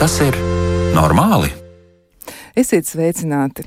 Tas ir normāli? Esiet sveicināti!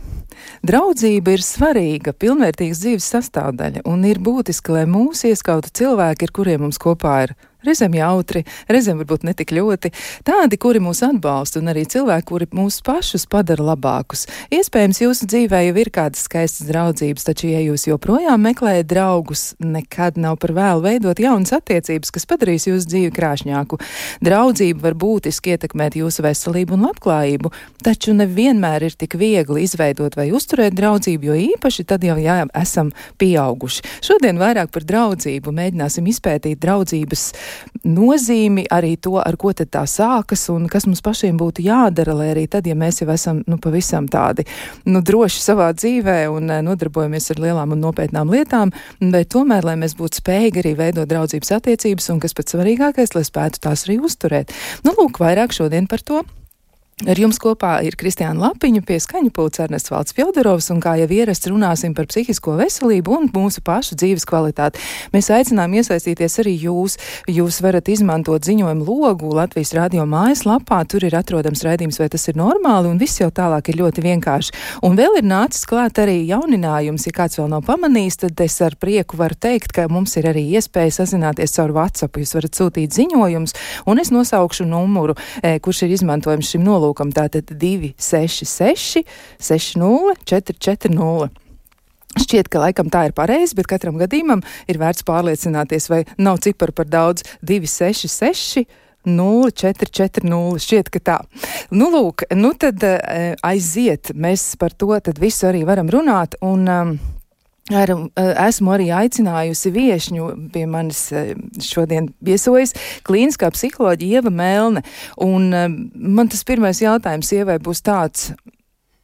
Draudzība ir svarīga, pilnvērtīgas dzīves sastāvdaļa, un ir būtiski, lai mūs ieskautu cilvēki, ar kuriem mums kopā ir reizēm jautri, reizēm varbūt netik ļoti, tādi, kuri mūs atbalsta, un arī cilvēki, kuri mūs pašus padara labākus. Iespējams, jūsu dzīvē jau ir kādas skaistas draudzības, taču, ja jūs joprojām meklējat draugus, nekad nav par vēlu veidot jaunas attiecības, kas padarīs jūsu dzīvi krāšņāku. Draudzība var būtiski ietekmēt jūsu veselību un labklājību, taču nevienmēr ir tik viegli izveidot vai uzturēt draudzību, jo īpaši tad jau jā, esam pieauguši. Šodien vairāk par draudzību mēģināsim izpētīt draudzības nozīmi, arī to, ar ko tad tā sākas un kas mums pašiem būtu jādara, lai arī tad, ja mēs jau esam nu, pavisam tādi nu, droši savā dzīvē un eh, nodarbojamies ar lielām un nopietnām lietām, bet tomēr, lai mēs būtu spējīgi arī veidot draudzības attiecības un, kas pats svarīgākais, lai spētu tās arī uzturēt. Nu, lūk, vairāk šodien par to. Ar jums kopā ir Kristiāna Lapiņa, pie skaņu pulca Ernests Valds Fjodorovs, un kā jau ierasts runāsim par psihisko veselību un mūsu pašu dzīves kvalitāti. Mēs aicinām iesaistīties arī jūs. Jūs varat izmantot ziņojumu logu Latvijas radio mājaslapā, tur ir atrodams raidījums, vai tas ir normāli, un viss jau tālāk ir ļoti vienkārši. Un vēl ir nācis klāt arī jauninājums, ja kāds vēl nav pamanījis, tad es ar prieku varu teikt, ka mums ir arī iespēja sazināties caur WhatsApp. Jūs varat sūtīt ziņojumus, un es nosaukšu numuru, e, kurš ir izmantojams šim nolūkam nolūkam tātad 266 60 440. Šķiet, ka laikam tā ir pareizi, bet katram gadījumam ir vērts pārliecināties, vai nav ciparu par daudz 266. 0440. Šķiet, ka tā. Nu, lūk, nu tad uh, aiziet. Mēs par to visu arī varam runāt. Un, um, Ar, eh, esmu arī aicinājusi viesņu pie manis eh, šodien viesojas klīniskā psiholoģija Ieva Melne. Un eh, man tas pirmais jautājums Ievai būs tāds,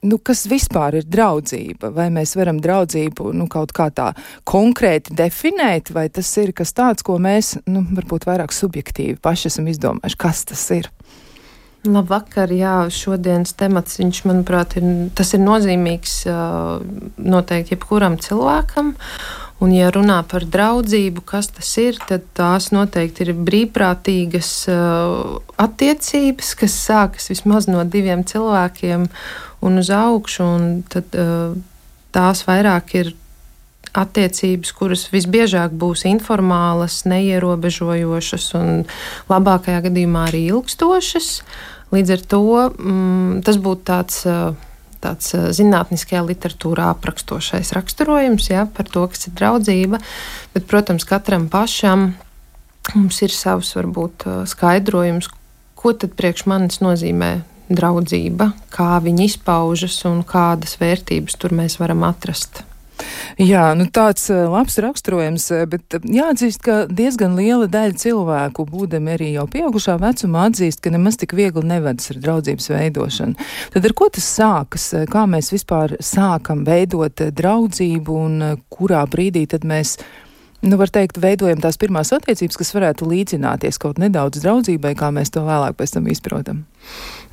nu, kas vispār ir draudzība? Vai mēs varam draudzību nu, kaut kā tā konkrēti definēt, vai tas ir kas tāds, ko mēs, nu, varbūt vairāk subjektīvi paši esam izdomājuši, kas tas ir? Labvakar, jā, šodienas temats, viņš, manuprāt, ir, tas ir nozīmīgs noteikti jebkuram cilvēkam. Un, ja runā par draudzību, kas tas ir, tad tās noteikti ir brīvprātīgas attiecības, kas sākas vismaz no diviem cilvēkiem un uz augšu. Un tad, tās vairāk ir attiecības, kuras visbiežāk būs informalas, neierobežojošas un labākajā gadījumā arī ilgstošas. Līdz ar to mm, tas būtu tāds. Tāds zinātniskajā literatūrā aprakstošais raksturojums ja, par to, kas ir draudzība. Bet, protams, katram pašam mums ir savs varbūt skaidrojums, ko tad priekš manis nozīmē draudzība, kā viņa izpaužas un kādas vērtības tur mēs varam atrast. Jā, nu tāds eh, labs raksturojums, eh, bet eh, jāatzīst, ka diezgan liela daļa cilvēku, būdami arī jau pieaugušā vecumā, atzīst, ka nemaz tik viegli nevedas ar draudzības veidošanu. Tad ar ko tas sākas? Kā mēs vispār sākam veidot draudzību un kurā brīdī tad mēs nu, var teikt, veidojam tās pirmās attiecības, kas varētu līdzināties kaut nedaudz draudzībai, kā mēs to vēlāk pēc tam izprotam?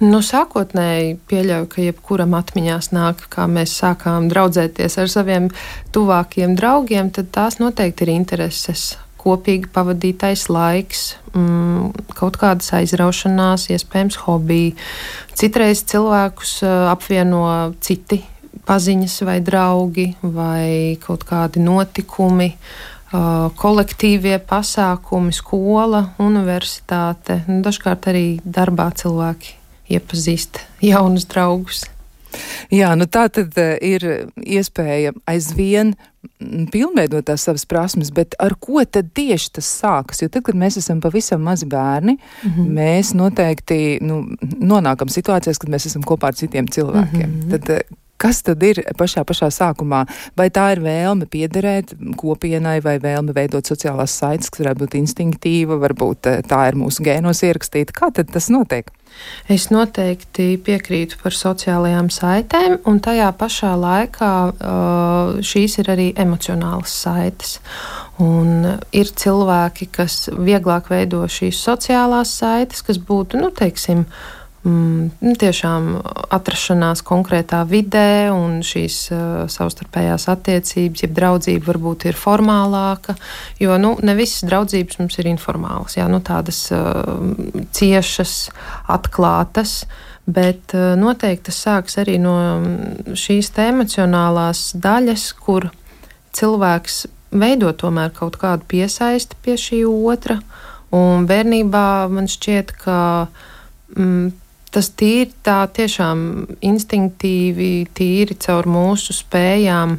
Nu, sākotnēji pieļauju, ka jebkuram atmiņās nāk, kā mēs sākām draudzēties ar saviem tuvākiem draugiem, tad tās noteikti ir intereses. Kopīgi pavadītais laiks, mm, kaut kādas aizraušanās, iespējams, hobiji. Citreiz cilvēkus apvieno citi paziņas vai draugi vai kaut kādi notikumi. Uh, kolektīvie pasākumi, skola, universitāte. Nu, dažkārt arī darbā cilvēki iepazīst jaunus draugus. Jā, nu tā tad ir iespēja aizvien pilnveidot tās savas prasmes, bet ar ko tad tieši tas sākas? Jo tad, kad mēs esam pavisam mazi bērni, mm -hmm. mēs noteikti nu, nonākam situācijās, kad mēs esam kopā ar citiem cilvēkiem. Mm -hmm. Tad Kas tad ir pašā, pašā sākumā? Vai tā ir vēlme piederēt kopienai, vai vēlme veidot sociālās saites, kas varētu būt instinktīva, varbūt eh, tā ir mūsu gēnos ierakstīta? Kā tad tas notiek? Es noteikti piekrītu par sociālajām saitēm, un tajā pašā laikā uh, šīs ir arī emocionālas saites. Un ir cilvēki, kas vieglāk veido šīs sociālās saites, kas būtu, nu, teiksim, mm, nu, tiešām atrašanās konkrētā vidē un šīs uh, savstarpējās attiecības, jeb draudzība varbūt ir formālāka, jo nu, ne visas draudzības mums ir informālas, jā, nu, tādas uh, ciešas, atklātas. Bet uh, noteikti tas sāks arī no šīs emocionālās daļas, kur cilvēks veido tomēr kaut kādu piesaisti pie šī otra. Un bērnībā man šķiet, ka mm, tas tīri tā tiešām instinktīvi, tīri caur mūsu spējām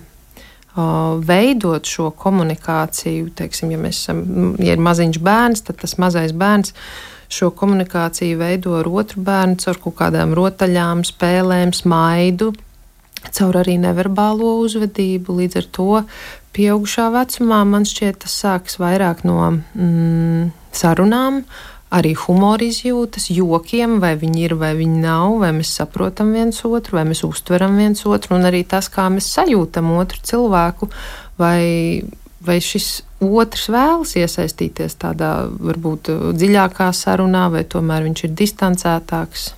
veidot šo komunikāciju. Teiksim, ja, esam, ja ir maziņš bērns, tad tas mazais bērns šo komunikāciju veido ar otru bērnu caur kaut kādām rotaļām, spēlēm, smaidu. Caur arī neverbālo uzvedību. Līdz ar to pieaugušā vecumā man šķiet, tas sākas vairāk no mm, sarunām, arī humora izjūtas, jokiem, vai viņi ir vai viņi nav, vai mēs saprotam viens otru, vai mēs uztveram viens otru, un arī tas, kā mēs sajūtam otru cilvēku, vai, vai šis otrs vēlas iesaistīties tādā varbūt dziļākā sarunā, vai tomēr viņš ir distancētāks.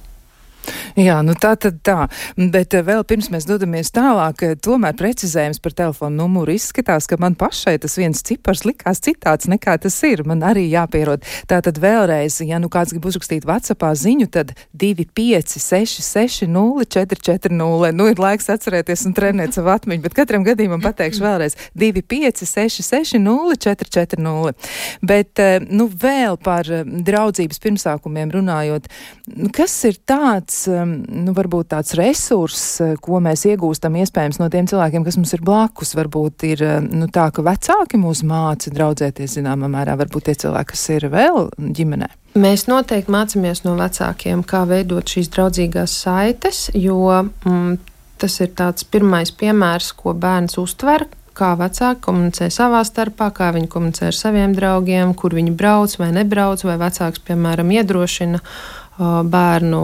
Jā, nu tā tad tā. Bet eh, vēl pirms mēs dodamies tālāk, eh, tomēr precizējums par telefonu numuru izskatās, ka man pašai tas viens cipars likās citāds nekā tas ir. Man arī jāpierod. Tā tad vēlreiz, ja nu kāds grib uzrakstīt WhatsAppā ziņu, tad 256 0440. Nu ir laiks atcerēties un trenēt savu atmiņu, bet katram gadījumam pateikšu vēlreiz 256 0440. Bet, eh, nu vēl par draudzības pirmsākumiem runājot, kas ir tāds, nu, varbūt tāds resurss, uh, ko mēs iegūstam iespējams no tiem cilvēkiem, kas mums ir blakus. Varbūt ir uh, nu, tā, ka vecāki mūs māca draudzēties zināmā mērā, varbūt tie cilvēki, kas ir vēl ģimenē. Mēs noteikti mācāmies no vecākiem, kā veidot šīs draudzīgās saites, jo mm, tas ir tāds pirmais piemērs, ko bērns uztver, kā vecāki komunicē savā starpā, kā viņi komunicē ar saviem draugiem, kur viņi brauc vai nebrauc, vai vecāks, piemēram, iedrošina bērnu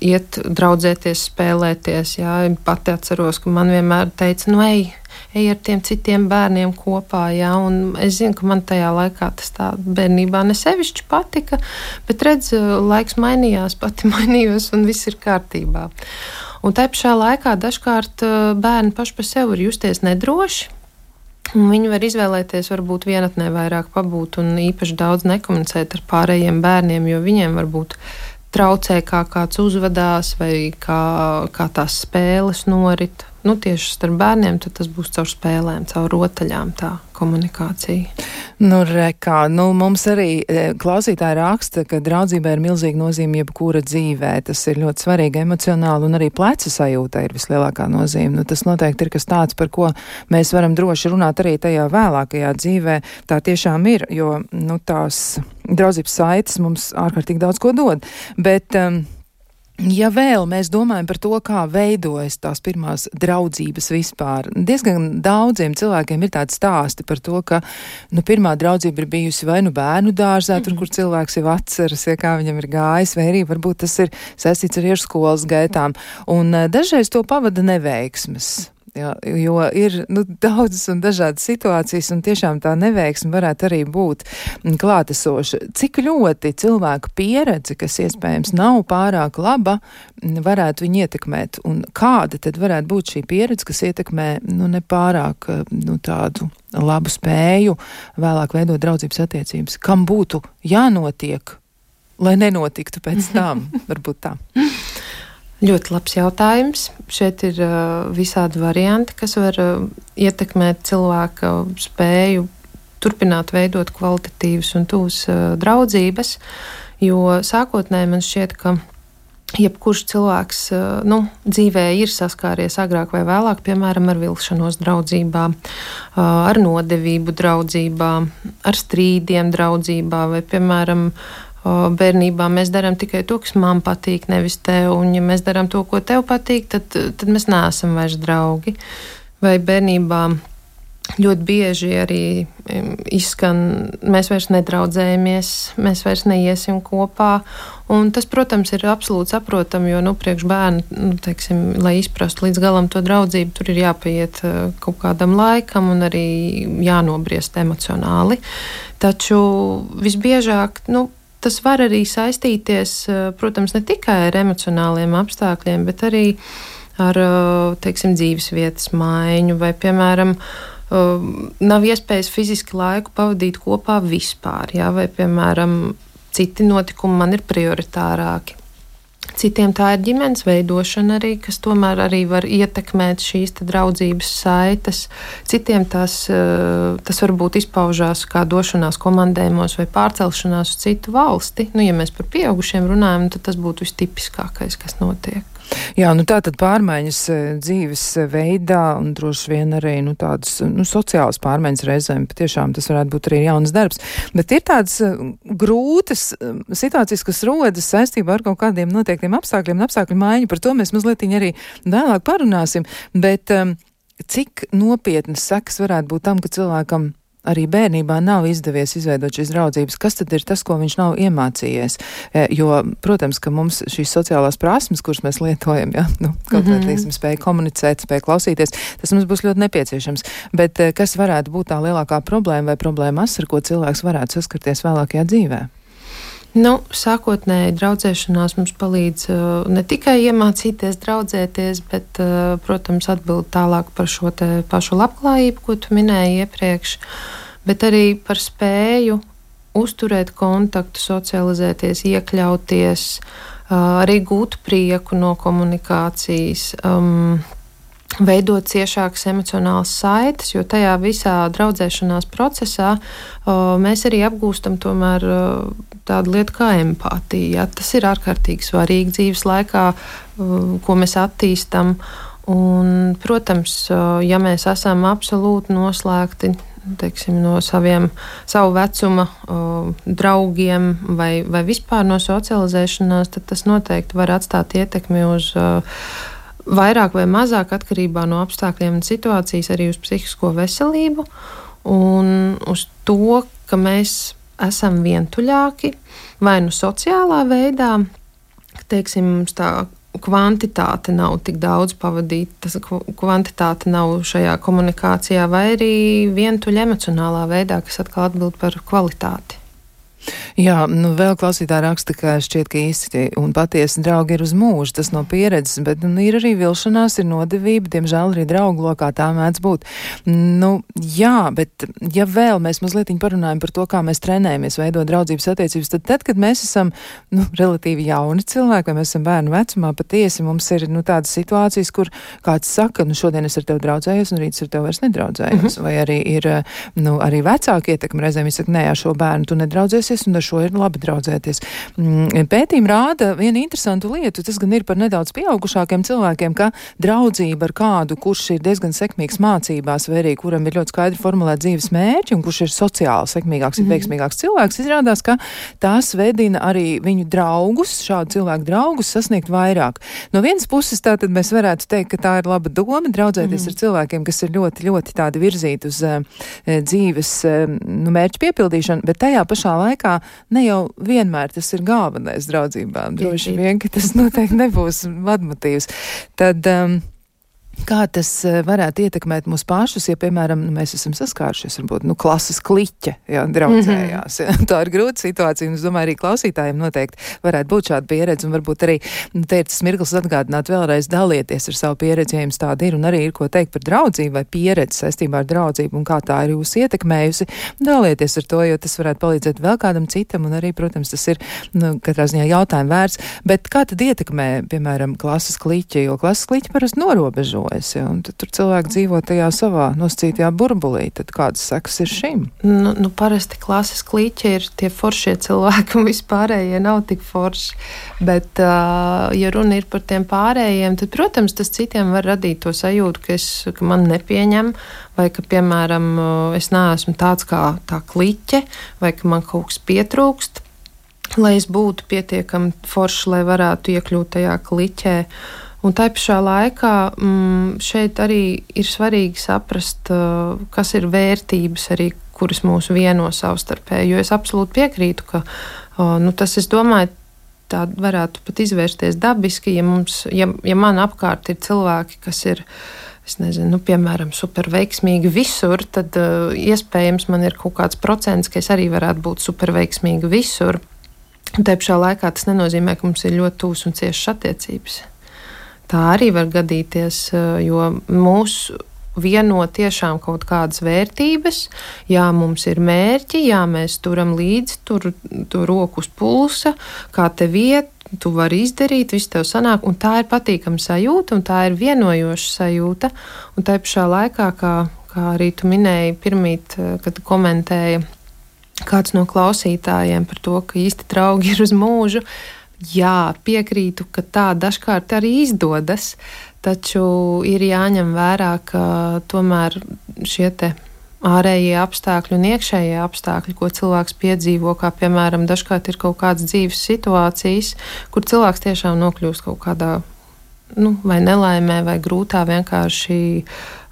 iet, draudzēties, spēlēties. Jā. Pati atceros, ka man vienmēr teica, nu, ej, ej ar tiem citiem bērniem kopā. Jā. Un es zinu, ka man tajā laikā tas tā bērnībā nesevišķi patika, bet redz, laiks mainījās, pati mainījos un viss ir kārtībā. Un tā pašā laikā dažkārt bērni paši par sevi var justies nedroši. Viņi var izvēlēties, varbūt vienatnē vairāk pabūt un īpaši daudz nekomunicēt ar pārējiem bērniem, jo viņiem varbūt traucē, kā kāds uzvedās, vai kā, kā tās spēles norit. Nu, tieši starp bērniem tas būs caur spēlēm, caur rotaļām, tā komunikācija. Nu, rekā, nu, mums arī e, klausītāji raksta, ka draudzībai ir milzīga nozīme jebkura dzīvē. Tas ir ļoti svarīgi emocionāli, un arī pleca sajūta ir vislielākā nozīme. Nu, tas noteikti ir kas tāds, par ko mēs varam droši runāt arī tajā vēlākajā dzīvē. Tā tiešām ir, jo nu, tās draudzības saites mums ārkārtīgi daudz ko dod. Bet, um, Ja vēl mēs domājam par to, kā veidojas tās pirmās draudzības vispār, diezgan daudziem cilvēkiem ir tādi stāsti par to, ka nu, pirmā draudzība ir bijusi vai nu bērnu dārzā, mm -hmm. tur, mhm. kur cilvēks jau atceras, ja kā viņam ir gājis, vai arī varbūt tas ir saistīts ar iešu gaitām. Un uh, dažreiz to pavada neveiksmes. Jā, jo ir nu, daudzas un dažādas situācijas, un tiešām tā neveiksme varētu arī būt klātesoša. Cik ļoti cilvēku pieredze, kas iespējams nav pārāk laba, varētu viņu ietekmēt, un kāda tad varētu būt šī pieredze, kas ietekmē nu, nepārāk nu, tādu labu spēju vēlāk veidot draudzības attiecības? Kam būtu jānotiek, lai nenotiktu pēc tam? Varbūt tā. Ļoti labs jautājums. Šeit ir uh, visādi varianti, kas var uh, ietekmēt cilvēka spēju turpināt veidot kvalitatīvas un tuvas uh, draudzības. Jo sākotnēji man šķiet, ka jebkurš cilvēks uh, nu, dzīvē ir saskāries agrāk vai vēlāk, piemēram, ar vilšanos draudzībā, uh, ar nodevību draudzībā, ar strīdiem draudzībā vai, piemēram, bērnībā mēs darām tikai to, kas man patīk, nevis tev. Un, ja mēs darām to, ko tev patīk, tad, tad mēs neesam vairs draugi. Vai bērnībā ļoti bieži arī izskan, mēs vairs nedraudzējamies, mēs vairs neiesim kopā. Un tas, protams, ir absolūti saprotami, jo nu, priekš bērnu, nu, teiksim, lai izprastu līdz galam to draudzību, tur ir jāpaiet kaut kādam laikam un arī jānobriest emocionāli. Taču visbiežāk, nu, tas var arī saistīties, protams, ne tikai ar emocionāliem apstākļiem, bet arī ar teiksim, dzīves vietas maiņu vai, piemēram, nav iespējas fiziski laiku pavadīt kopā vispār, jā, vai, piemēram, citi notikumi man ir prioritārāki. Citiem tā ir ģimenes veidošana arī, kas tomēr arī var ietekmēt šīs draudzības saites. Citiem tas, eh, tas varbūt izpaužās kā došanās komandējumos vai pārcelšanās uz citu valsti. Nu, ja mēs par pieaugušiem runājam, tad tas būtu vistipiskākais, kas notiek. Jā, nu tā tad pārmaiņas e, dzīves veidā un droši vien arī nu, tādas nu, sociālas pārmaiņas reizēm. Patiešām tas varētu būt arī jauns darbs. Bet ir tādas grūtas situācijas, kas rodas saistībā ar kaut kādiem noteiktiem apstākļiem un apstākļu maiņu. Par to mēs mazliet arī vēlāk parunāsim. Bet cik nopietnas sekas varētu būt tam, ka cilvēkam arī bērnībā nav izdevies izveidot šīs draudzības, kas tad ir tas, ko viņš nav iemācījies? E, jo, protams, ka mums šīs sociālās prasmes, kuras mēs lietojam, ja, nu, kaut mm -hmm. kā, teiksim, spēja komunicēt, spēja klausīties, tas mums būs ļoti nepieciešams. Bet e, kas varētu būt tā lielākā problēma vai problēmas, ar ko cilvēks varētu saskarties vēlākajā dzīvē? Nu, sākotnēji draudzēšanās mums palīdz uh, ne tikai iemācīties draudzēties, bet, uh, protams, atbild tālāk par šo pašu labklājību, ko tu minēji iepriekš, bet arī par spēju uzturēt kontaktu, socializēties, iekļauties, uh, arī gūt prieku no komunikācijas. Um, veidot ciešākas emocionālas saites, jo tajā visā draudzēšanās procesā o, mēs arī apgūstam tomēr o, tādu lietu kā empātija. Ja? Tas ir ārkārtīgi svarīgi dzīves laikā, o, ko mēs attīstam. Un, protams, ja mēs esam absolūti noslēgti teiksim, no saviem savu vecuma uh, draugiem vai, vai vispār no socializēšanās, tad tas noteikti var atstāt ietekmi uz uh, vairāk vai mazāk atkarībā no apstākļiem un situācijas arī uz psihisko veselību un uz to, ka mēs esam vientuļāki vai nu sociālā veidā, ka teiksim, mums tā kvantitāte nav tik daudz pavadīta, kvantitāte nav šajā komunikācijā, vai arī vientuļa emocionālā veidā, kas atkal atbild par kvalitāti. Jā, nu vēl klausītā raksta, ka šķiet, ka īsti un patiesi draugi ir uz mūžu, tas no pieredzes, bet nu, ir arī vilšanās, ir nodevība, diemžēl arī draugu lokā tā mēdz būt. Nu, jā, bet ja vēl mēs mazliet parunājam par to, kā mēs trenējamies veidot draudzības attiecības, tad tad, kad mēs esam nu, relatīvi jauni cilvēki, vai mēs esam bērnu vecumā, patiesi mums ir nu, tādas situācijas, kur kāds saka, nu šodien es ar tevi draudzējos, un rīt es ar tevi vairs nedraudzējos, mm -hmm. vai arī ir nu, arī vecāki ietekmi reizēm, viņi saka, nē, ar šo bērnu tu nedraudzēsies, un ar šo ir labi draudzēties. Mm, pētījumi rāda vienu interesantu lietu, tas gan ir par nedaudz pieaugušākiem cilvēkiem, ka draudzība ar kādu, kurš ir diezgan sekmīgs mācībās, vai arī kuram ir ļoti skaidri formulēta dzīves mērķi un kurš ir sociāli sekmīgāks, mm. veiksmīgāks cilvēks, izrādās, ka tās vedina arī viņu draugus, šādu cilvēku draugus sasniegt vairāk. No vienas puses tātad mēs varētu teikt, ka tā ir laba doma draudzēties mm. ar cilvēkiem, kas ir ļoti, ļoti tādi virzīti uz uh, dzīves uh, nu, mērķu piepildīšanu, bet tajā pašā laikā ne jau vienmēr tas ir galvenais draudzībām. Droši vien, ka tas noteikti nebūs vadmotīvs. Tad, um, Kā tas eh, varētu ietekmēt mūs pašus, ja, piemēram, nu, mēs esam saskārušies, varbūt, nu, klases kliķe, ja, draudzējās. Mm -hmm. Tā ir grūta situācija, un es domāju, arī klausītājiem noteikti varētu būt šāda pieredze, un varbūt arī nu, te ir tas mirklis atgādināt vēlreiz dalieties ar savu pieredzi, ja jums tāda ir, un arī ir ko teikt par draudzību vai pieredzi saistībā ar draudzību, un kā tā ir jūs ietekmējusi. Dalieties ar to, jo tas varētu palīdzēt vēl kādam citam, un arī, protams, tas ir, nu, katrā ziņā jautājumu vērts. Bet kā tad ietekmē, piemēram, klases kliķe, jo klases kliķe parasti norobežo darbojas. Ja, tur cilvēki dzīvo tajā savā nosacītajā burbulī. Tad kādas sekas ir šim? Nu, nu, parasti klases klīķi ir tie foršie cilvēki, un vispārējie nav tik forši. Bet, uh, ja runa ir par tiem pārējiem, tad, protams, tas citiem var radīt to sajūtu, ka, es, ka man nepieņem, vai ka, piemēram, es neesmu tāds kā tā kliķe, vai ka man kaut kas pietrūkst. Lai es būtu pietiekami forši, lai varētu iekļūt tajā kliķē. Uh, Un tā pašā laikā mm, šeit arī ir svarīgi saprast, uh, kas ir vērtības, arī, kuras mūs vieno savstarpēji. Jo es absolūti piekrītu, ka uh, nu, tas, es domāju, tā varētu pat izvērsties dabiski, ja, mums, ja, ja man apkārt ir cilvēki, kas ir. Es nezinu, nu, piemēram, superveiksmīgi visur, tad uh, iespējams man ir kaut kāds procents, ka es arī varētu būt superveiksmīga visur. Te pašā laikā tas nenozīmē, ka mums ir ļoti tūs un ciešas attiecības. Tā arī var gadīties, jo mūsu vieno tiešām kaut kādas vērtības, jā, mums ir mērķi, jā, mēs turam līdzi, tur, tur roku uz pulsa, kā te vieta. Tu vari izdarīt, viss tev sanāk, un tā ir patīkama sajūta, un tā ir vienojoša sajūta. Un tā pašā laikā, kā, kā arī tu minēji, pirmīt, kad komentēji kāds no klausītājiem par to, ka īsti draugi ir uz mūžu. Jā, piekrītu, ka tā dažkārt arī izdodas. Taču ir jāņem vērā, ka tomēr šie ārējie apstākļi un iekšējie apstākļi, ko cilvēks piedzīvo, kā piemēram, dažkārt ir kaut kādas dzīves situācijas, kur cilvēks tiešām nokļūst kaut kādā nu, vai nelaimē, vai grūtā vienkārši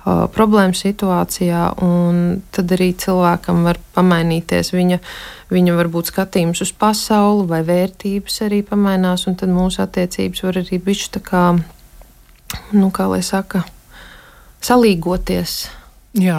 uh, problēmu situācijā, un tad arī cilvēkam var pamainīties viņa, viņa varbūt skatījums uz pasauli, vai vērtības arī pamainās, un tad mūsu attiecības var arī bišķi tā kā nu, kā lai saka, salīgoties. Jā,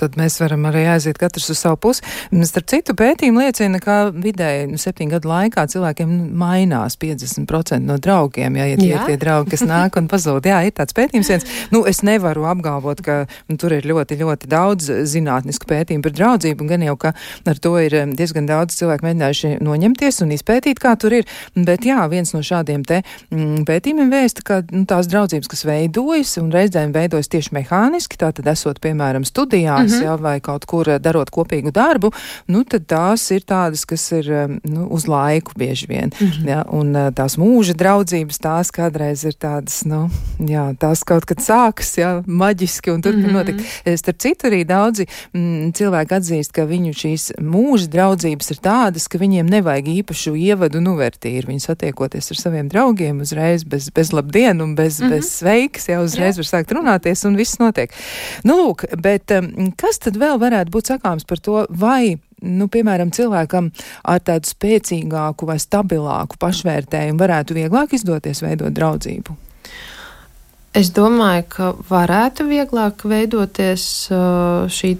tad mēs varam arī aiziet katrs uz savu pusi. Starp citu, pētījumi liecina, ka vidēji nu, septiņu gadu laikā cilvēkiem mainās 50% no draugiem, ja, ja tie jā? ir tie draugi, kas nāk un pazūd. Jā, ir tāds pētījums viens. Nu, es nevaru apgalvot, ka nu, tur ir ļoti, ļoti daudz zinātnisku pētījumu par draudzību, gan jau, ka ar to ir diezgan daudz cilvēku mēģinājuši noņemties un izpētīt, kā tur ir. Bet jā, viens no šādiem te mm, pētījumiem vēsta, ka nu, tās draudzības, kas veidojas un reizēm veidojas tieši mehāniski, tātad esot piemēram, studijās, mm -hmm. ja, vai kaut kur eh, darot kopīgu darbu, nu, tad tās ir tādas, kas ir eh, nu, uz laiku bieži vien. Mm -hmm. ja, un eh, tās mūža draudzības, tās kādreiz ir tādas, nu, jā, tās kaut kad sākas, jā, maģiski, un turpin mm -hmm. notikt. Starp citu, arī daudzi m, mm, cilvēki atzīst, ka viņu šīs mūža draudzības ir tādas, ka viņiem nevajag īpašu ievadu un uvertīru. Viņi satiekoties ar saviem draugiem uzreiz bez, bez labdien un bez, mm -hmm. bez sveiks, jau uzreiz jā. var sākt runāties un viss notiek. Nu, lūk, Lūk, bet um, kas tad vēl varētu būt sakāms par to, vai nu, piemēram, cilvēkam ar tādu spēcīgāku vai stabilāku pašvērtējumu varētu vieglāk izdoties veidot draudzību? Es domāju, ka varētu vieglāk veidoties uh, šī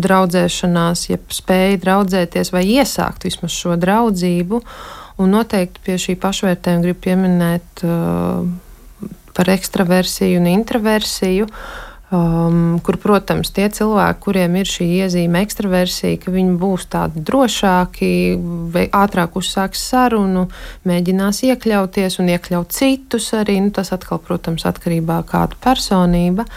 draudzēšanās, ja spēja draudzēties vai iesākt vismaz šo draudzību. Un noteikti pie šī pašvērtējuma gribu pieminēt uh, par ekstraversiju un introversiju. Uh, Um, kur, protams, tie cilvēki, kuriem ir šī iezīme ekstraversija, ka viņi būs tādi drošāki, ātrāk uzsāks sarunu, mēģinās iekļauties un iekļaut citus arī. Nu, tas atkal, protams, atkarībā no kāda personība.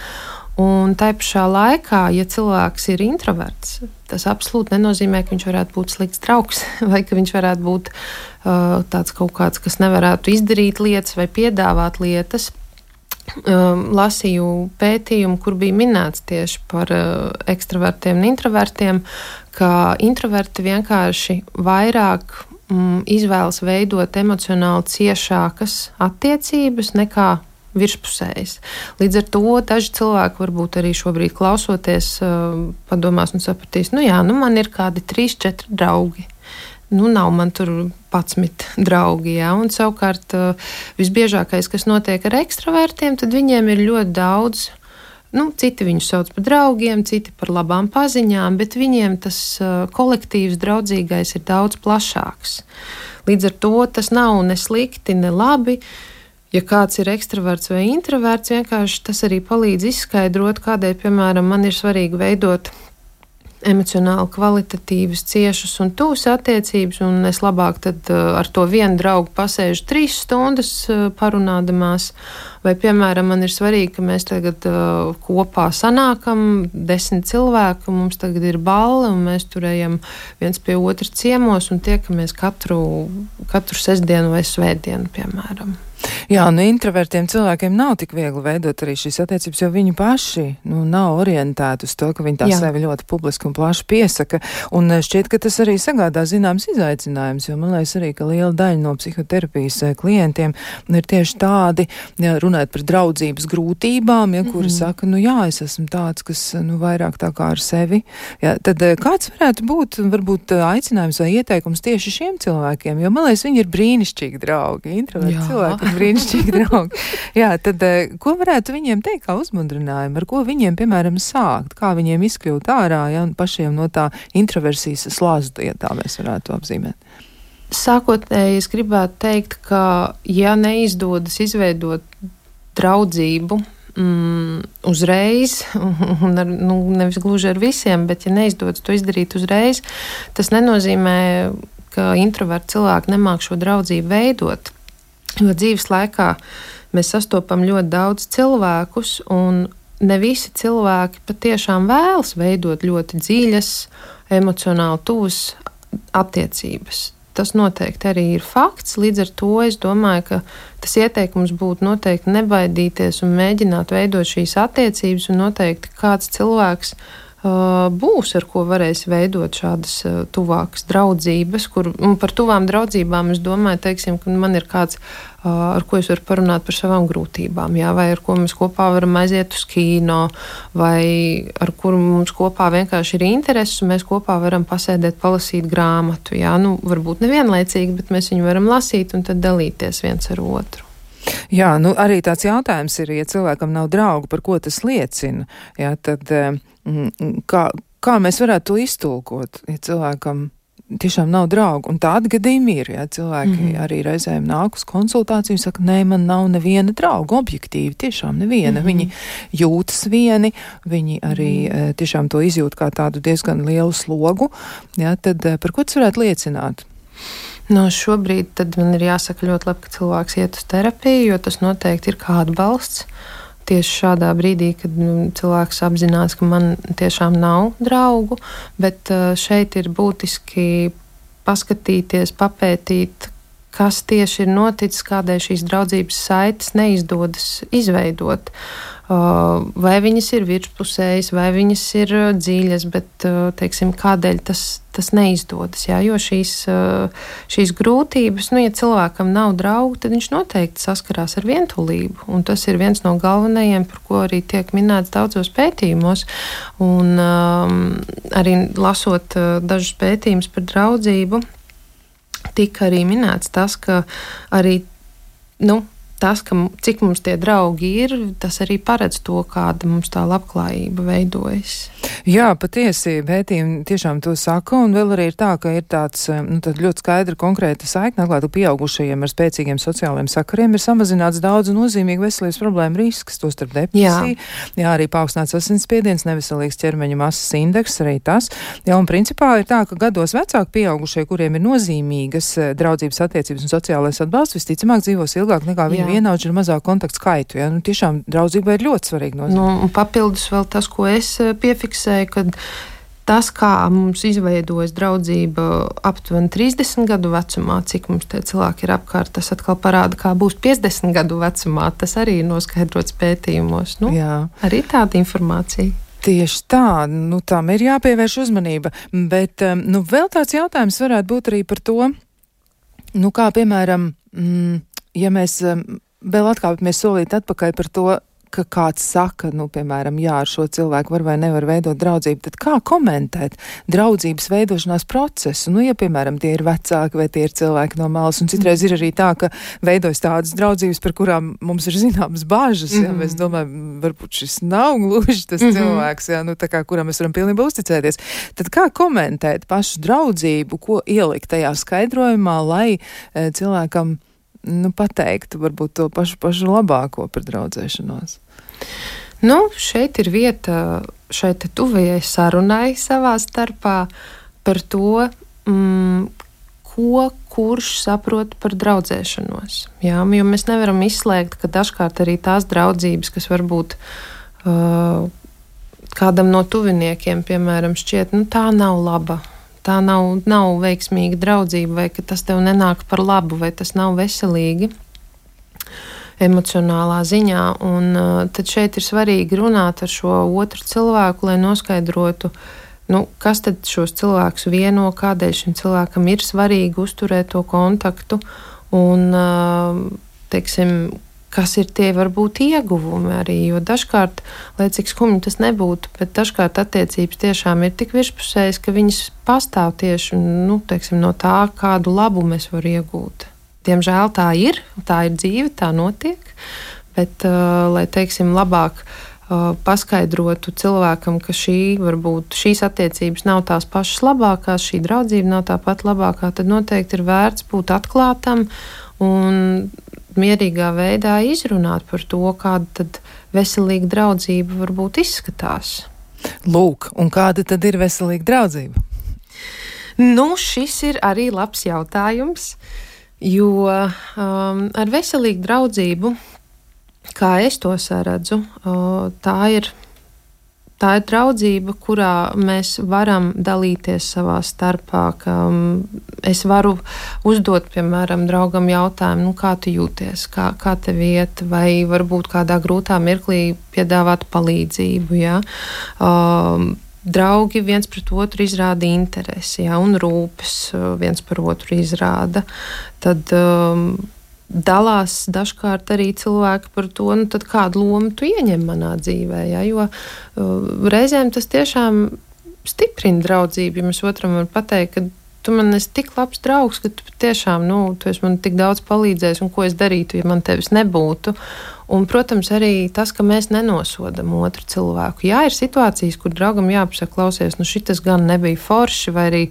Un tā pašā laikā, ja cilvēks ir introverts, tas absolūti nenozīmē, ka viņš varētu būt slikts draugs vai ka viņš varētu būt uh, tāds kaut kāds, kas nevarētu izdarīt lietas vai piedāvāt lietas lasīju pētījumu, kur bija minēts tieši par uh, ekstravertiem un introvertiem, ka introverti vienkārši vairāk mm, izvēlas veidot emocionāli ciešākas attiecības nekā virspusējas. Līdz ar to daži cilvēki varbūt arī šobrīd klausoties, uh, padomās un sapratīs, nu jā, nu man ir kādi trīs, četri draugi nu, nav man tur 11 draugi. Ja? Un savukārt eh, visbiežākais, kas notiek ar ekstravertiem, tad viņiem ir ļoti daudz. Nu, citi viņus sauc par draugiem, citi par labām paziņām, bet viņiem tas uh, kolektīvs, draudzīgais ir daudz plašāks. Līdz ar to tas nav ne slikti, ne labi. Ja kāds ir ekstraverts vai introverts, vienkārši tas arī palīdz izskaidrot, kādēļ, piemēram, man ir svarīgi veidot emocionāli kvalitatīvas, ciešas un tūs attiecības, un es labāk tad uh, ar to vienu draugu pasēžu trīs stundas uh, parunādamās, vai, piemēram, man ir svarīgi, ka mēs tagad uh, kopā sanākam desmit cilvēku, mums tagad ir balva, un mēs tur ejam viens pie otra ciemos un tiekamies katru, katru sestdienu vai svētdienu, piemēram. Jā, nu introvertiem cilvēkiem nav tik viegli veidot arī šīs attiecības, jo viņi paši nu, nav orientēti uz to, ka viņi tā Jā. sevi ļoti publiski un plaši piesaka. Un eh, šķiet, ka tas arī sagādā zināms izaicinājums, jo man liekas arī, ka liela daļa no psihoterapijas eh, klientiem ir tieši tādi, ja runājot par draudzības grūtībām, ja, kuri mm -hmm. saka, nu jā, es esmu tāds, kas nu, vairāk tā kā ar sevi. Ja, tad eh, kāds varētu būt varbūt aicinājums vai ieteikums tieši šiem cilvēkiem, jo man liekas, viņi ir brīnišķīgi draugi, introverti cilvēki brīnišķīgi draugi. Jā, tad eh, ko varētu viņiem teikt kā uzmundrinājumu, ar ko viņiem, piemēram, sākt, kā viņiem izkļūt ārā, ja, un pašiem no tā introversijas slāzta, ja tā mēs varētu apzīmēt? Sākotnēji es gribētu teikt, ka, ja neizdodas izveidot draudzību mm, uzreiz, un ar, nu, nevis gluži ar visiem, bet ja neizdodas to izdarīt uzreiz, tas nenozīmē, ka introverti cilvēki nemāk šo draudzību veidot. Jo dzīves laikā mēs sastopam ļoti daudz cilvēkus, un ne visi cilvēki patiešām vēlas veidot ļoti dziļas, emocionāli tuvas attiecības. Tas noteikti arī ir fakts. Līdz ar to es domāju, ka tas ieteikums būtu noteikti nebaidīties un mēģināt veidot šīs attiecības, un noteikti kāds cilvēks būs, ar ko varēs veidot šādas tuvākas draudzības. Kur, par tuvām draudzībām es domāju, teiksim, ka man ir kāds, ar ko es varu parunāt par savām grūtībām, jā, vai ar ko mēs kopā varam aiziet uz kino, vai ar kuru mums kopā vienkārši ir intereses, un mēs kopā varam pasēdēt, palasīt grāmatu. Jā, nu, varbūt nevienlaicīgi, bet mēs viņu varam lasīt un tad dalīties viens ar otru. Jā, nu arī tāds jautājums ir, ja cilvēkam nav draugu, par ko tas liecina, jā, tad mm, kā, kā mēs varētu to iztulkot, ja cilvēkam tiešām nav draugu. Un tādi gadījumi ir. Ja, cilvēki mm -hmm. arī reizēm nāk uz konsultāciju un saka, nē, man nav neviena drauga. Objektīvi, tiešām neviena. Mm -hmm. Viņi jūtas vieni, viņi arī mm -hmm. tiešām to izjūt kā tādu diezgan lielu slogu. Ja, tad par ko tas varētu liecināt? No šobrīd man ir jāsaka ļoti labi, ka cilvēks iet uz terapiju, jo tas noteikti ir kā atbalsts. Tieši šādā brīdī, kad nu, cilvēks apzinās, ka man tiešām nav draugu, bet uh, šeit ir būtiski paskatīties, papētīt, kas tieši ir noticis, kādēļ šīs draudzības saites neizdodas izveidot. Uh, vai viņas ir virspusējas, vai viņas ir dziļas, bet teiksim, kādēļ tas, tas neizdodas. Jā? Jo šīs, šīs grūtības, nu, ja cilvēkam nav draugu, tad viņš noteikti saskarās ar vientulību. Un tas ir viens no galvenajiem, par ko arī tiek minēts daudzos pētījumos. Un, um, arī lasot dažus pētījumus par draudzību tika arī minēts tas, ka arī nu, tas, ka, cik mums tie draugi ir, tas arī paredz to, kāda mums tā labklājība veidojas. Jā, patiesi pētījumi tiešām to saka, un vēl arī ir tā, ka ir tāds eh, nu, ļoti skaidra konkrēta saikne atklātu pieaugušajiem ar spēcīgiem sociālajiem sakariem ir samazināts daudz nozīmīgu veselības problēmu risks, to starp depresiju, jā. jā, arī paaugstināts asinsspiediens, neveselīgs ķermeņa masas indeks, arī tas. Jā, un principā ir tā, ka gados vecāki pieaugušie, kuriem ir nozīmīgas eh, draudzības attiecības un sociālais atbalsts, visticamāk dzīvos ilgāk nekā viņu vienaudži ar mazāku kontaktu skaitu. Ja? Nu, tiešām draudzība ir ļoti svarīga nozīme. Nu, papildus vēl tas, ko es eh, piefiksēju, kad tas, kā mums izveidojas draudzība aptuveni 30 gadu vecumā, cik mums tie cilvēki ir apkārt, tas atkal parāda, kā būs 50 gadu vecumā. Tas arī ir noskaidrots pētījumos. Nu, Jā. arī tāda informācija. Tieši tā, nu, tam ir jāpievērš uzmanība. Bet nu, vēl tāds jautājums varētu būt arī par to, nu, kā piemēram, mm, ja mēs vēl atkāpjamies solīt atpakaļ par to, ka kāds saka, nu, piemēram, jā, ar šo cilvēku var vai nevar veidot draudzību, tad kā komentēt draudzības veidošanās procesu? Nu, ja, piemēram, tie ir vecāki vai tie ir cilvēki no malas, un citreiz ir arī tā, ka veidojas tādas draudzības, par kurām mums ir zināmas bāžas, mm -hmm. ja mēs domājam, varbūt šis nav gluži tas mm -hmm. cilvēks, ja, nu, tā kā kuram mēs varam pilnībā uzticēties. Tad kā komentēt pašu draudzību, ko ielikt tajā skaidrojumā, lai e, cilvēkam nu, pateiktu varbūt to pašu, pašu labāko par draudzēšanos? Nu, šeit ir vieta šai tuvajai sarunai savā starpā par to, mm, ko kurš saprot par draudzēšanos. Jā, jo mēs nevaram izslēgt, ka dažkārt arī tās draudzības, kas varbūt uh, kādam no tuviniekiem, piemēram, šķiet, nu, tā nav laba tā nav, nav veiksmīga draudzība, vai ka tas tev nenāk par labu, vai tas nav veselīgi emocionālā ziņā. Un, uh, tad šeit ir svarīgi runāt ar šo otru cilvēku, lai noskaidrotu, nu, kas tad šos cilvēkus vieno, kādēļ šim cilvēkam ir svarīgi uzturēt to kontaktu. Un, uh, teiksim, kas ir tie varbūt ieguvumi arī. Jo dažkārt, lai cik skumji tas nebūtu, bet dažkārt attiecības tiešām ir tik virspusējas, ka viņas pastāv tieši nu, teiksim, no tā, kādu labumu es varu iegūt. Diemžēl tā ir, tā ir dzīve, tā notiek. Bet, uh, lai teiksim, labāk uh, paskaidrotu cilvēkam, ka šī varbūt šīs attiecības nav tās pašas labākās, šī draudzība nav tā pat labākā, tad noteikti ir vērts būt atklātam un mierīgā veidā izrunāt par to, kāda tad veselīga draudzība varbūt izskatās. Lūk, un kāda tad ir veselīga draudzība? Nu, šis ir arī labs jautājums, jo um, ar veselīgu draudzību, kā es to saredzu, uh, tā ir tā ir draudzība, kurā mēs varam dalīties savā starpā. Um, es varu uzdot, piemēram, draugam jautājumu, nu, kā tu jūties, kā, kā tev iet, vai varbūt kādā grūtā mirklī piedāvāt palīdzību. Ja? Um, draugi viens pret otru izrāda interesi ja, un rūpes uh, viens par otru izrāda. Tad, um, dalās dažkārt arī cilvēki par to, nu, kādu lomu tu ieņem manā dzīvē. Ja? Jo uh, reizēm tas tiešām stiprina draudzību. Ja mēs otram varam pateikt, ka tu man esi tik labs draugs, ka tu tiešām nu, tu man tik daudz palīdzēsi, un ko es darītu, ja man tevis nebūtu. Un, protams, arī tas, ka mēs nenosodam otru cilvēku. Jā, ir situācijas, kur draugam jāpasaka, klausies, nu šis gan nebija forši, vai arī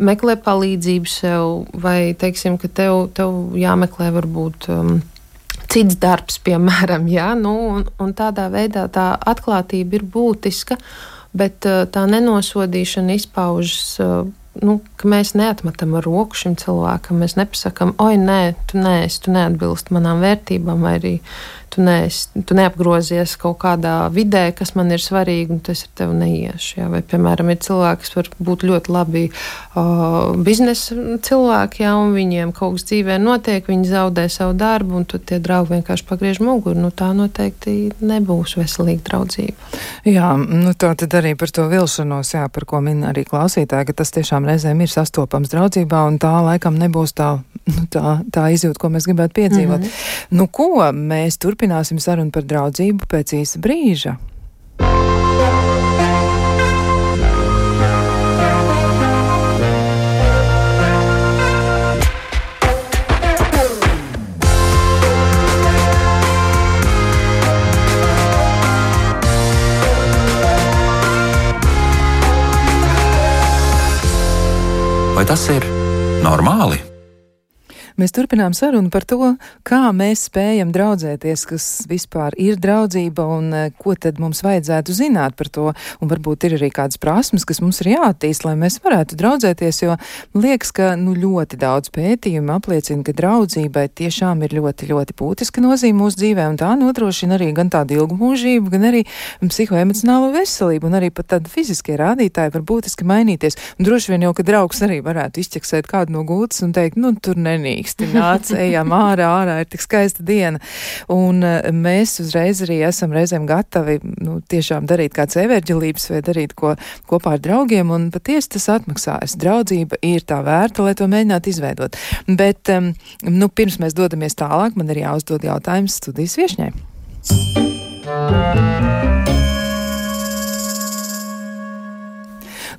meklē palīdzību sev, vai teiksim, ka tev, tev jāmeklē varbūt. Um, Cits darbs, piemēram, jā, nu, un, un tādā veidā tā atklātība ir būtiska, bet uh, tā nenosodīšana izpaužas uh, nu, ka mēs neatmetam roku šim cilvēkam. Mēs nepasakām, oi, nē, tu neesi, tu neatbilst manām vērtībām, vai arī tu, nees, tu neapgrozies kaut kādā vidē, kas man ir svarīgi, un tas ar tevi neiešu. Jā. Vai, piemēram, ir cilvēki, kas var būt ļoti labi uh, biznesa cilvēki, jā, un viņiem kaut kas dzīvē notiek, viņi zaudē savu darbu, un tad tie draugi vienkārši pagriež muguru. Nu, tā noteikti nebūs veselīga draudzība. Jā, nu tā tad arī par to vilšanos, jā, par ko min arī klausītāji, ka tas tiešām reizēm ir sastopams draudzībā, un tā laikam nebūs tā, nu, tā, tā izjūta, ko mēs gribētu piedzīvot. Mm -hmm. Nu, ko mēs? Turpināsim sarunu par draudzību pēc īsa brīža. Vai tas ir normāli? Mēs turpinām sarunu par to, kā mēs spējam draudzēties, kas vispār ir draudzība un eh, ko tad mums vajadzētu zināt par to. Un varbūt ir arī kādas prasmes, kas mums ir jāattīst, lai mēs varētu draudzēties, jo liekas, ka nu, ļoti daudz pētījumu apliecina, ka draudzībai tiešām ir ļoti, ļoti būtiska nozīme mūsu dzīvē, un tā nodrošina arī gan tādu ilgu mūžību, gan arī psihoemocionālo veselību, un arī pat tādi fiziskie rādītāji var būtiski mainīties. Un droši vien jau, ka draugs arī varētu izķeksēt kādu no gultas un teikt, nu, tur nenīk mīksti nāc, ejam ārā, ārā ir tik skaista diena. Un eh, mēs uzreiz arī esam reizēm gatavi, nu, tiešām darīt kāds everģelības vai darīt ko kopā ar draugiem, un patiesi tas atmaksājas. Draudzība ir tā vērta, lai to mēģinātu izveidot. Bet, nu, pirms mēs dodamies tālāk, man ir jāuzdod jautājums studijas viešņai.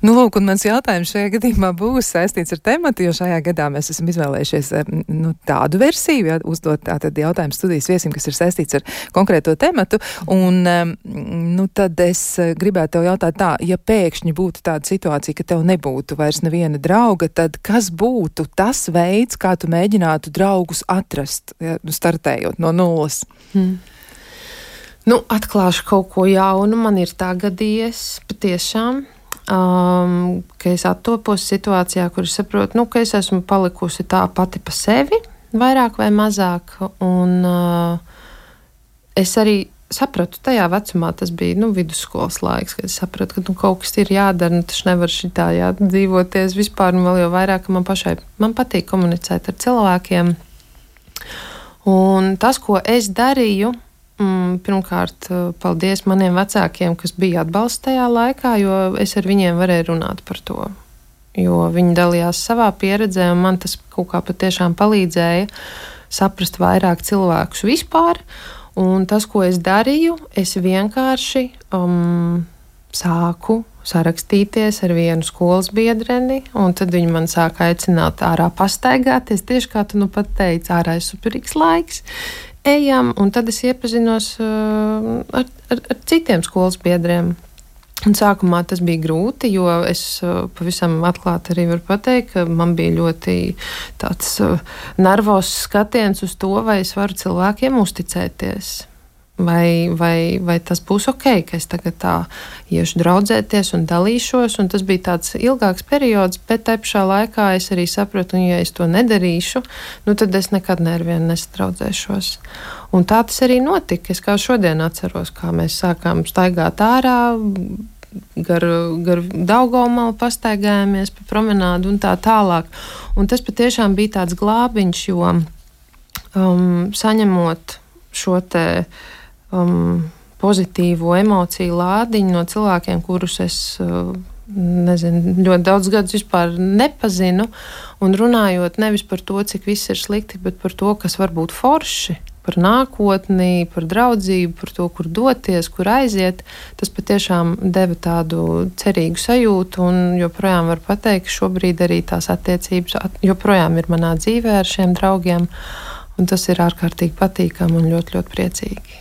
Nu, lūk, un mans jautājums šajā gadījumā būs saistīts ar tematu, jo šajā gadā mēs esam izvēlējušies eh, nu, tādu versiju, ja, uzdot tātad jautājumu studijas viesim, kas ir saistīts ar konkrēto tematu. Un, nu, tad es eh, gribētu tev jautāt tā, ja pēkšņi būtu tāda situācija, ka tev nebūtu vairs neviena drauga, tad kas būtu tas veids, kā tu mēģinātu draugus atrast, ja, nu, startējot no nulles? Hmm. Nu, atklāšu kaut ko jaunu. Man ir tā gadījies patiešām um, ka es attopos situācijā, kur es saprotu, nu, ka es esmu palikusi tā pati pa sevi, vairāk vai mazāk. Un, uh, es arī sapratu, tajā vecumā tas bija nu, vidusskolas laiks, kad es sapratu, ka nu, kaut kas ir jādara. Nu, tas nevar šitā dzīvoties vispār, un vēl jau vairāk man pašai man patīk komunicēt ar cilvēkiem. Un tas, ko es darīju, pirmkārt, eh, paldies maniem vecākiem, kas bija atbalsts tajā laikā, jo es ar viņiem varēju runāt par to. Jo viņi dalījās savā pieredzē, un man tas kaut kā patiešām palīdzēja saprast vairāk cilvēkus vispār. Un tas, ko es darīju, es vienkārši um, sāku sarakstīties ar vienu skolas biedreni, un tad viņi man sāka aicināt ārā pastaigāties. Tieši kā tu nu pat teici, ārā ir superīgs laiks ejam, un tad es iepazinos uh, ar, ar, ar citiem skolas biedriem. Un sākumā tas bija grūti, jo es uh, pavisam atklāti arī varu pateikt, ka man bija ļoti tāds uh, nervos skatiens uz to, vai es varu cilvēkiem uzticēties. Vai, vai, vai tas būs ok, ka es tagad tā iešu draudzēties un dalīšos. Un tas bija tāds ilgāks periods, bet te pašā laikā es arī sapratu, ka, ja es to nedarīšu, nu, tad es nekad nevienu nesadraudzēšos. Un tā tas arī notika. Es kā šodien atceros, kā mēs sākām staigāt ārā. Gar, gar Daugomalu pastaigājāmies pa promenādu un tā tālāk. Un tas patiešām bija tāds glābiņš, jo um, saņemot šo te uh, um, pozitīvo emociju lādiņu no cilvēkiem, kurus es uh, nezinu, ļoti daudz gadus vispār nepazinu. Un runājot nevis par to, cik viss ir slikti, bet par to, kas var būt forši. Par nākotni, par draudzību, par to, kur doties, kur aiziet. Tas patiešām deva tādu cerīgu sajūtu, un joprojām var pateikt, ka šobrīd arī tās attiecības joprojām ir manā dzīvē ar šiem draugiem. Un tas ir ārkārtīgi patīkami un ļoti, ļoti priecīgi.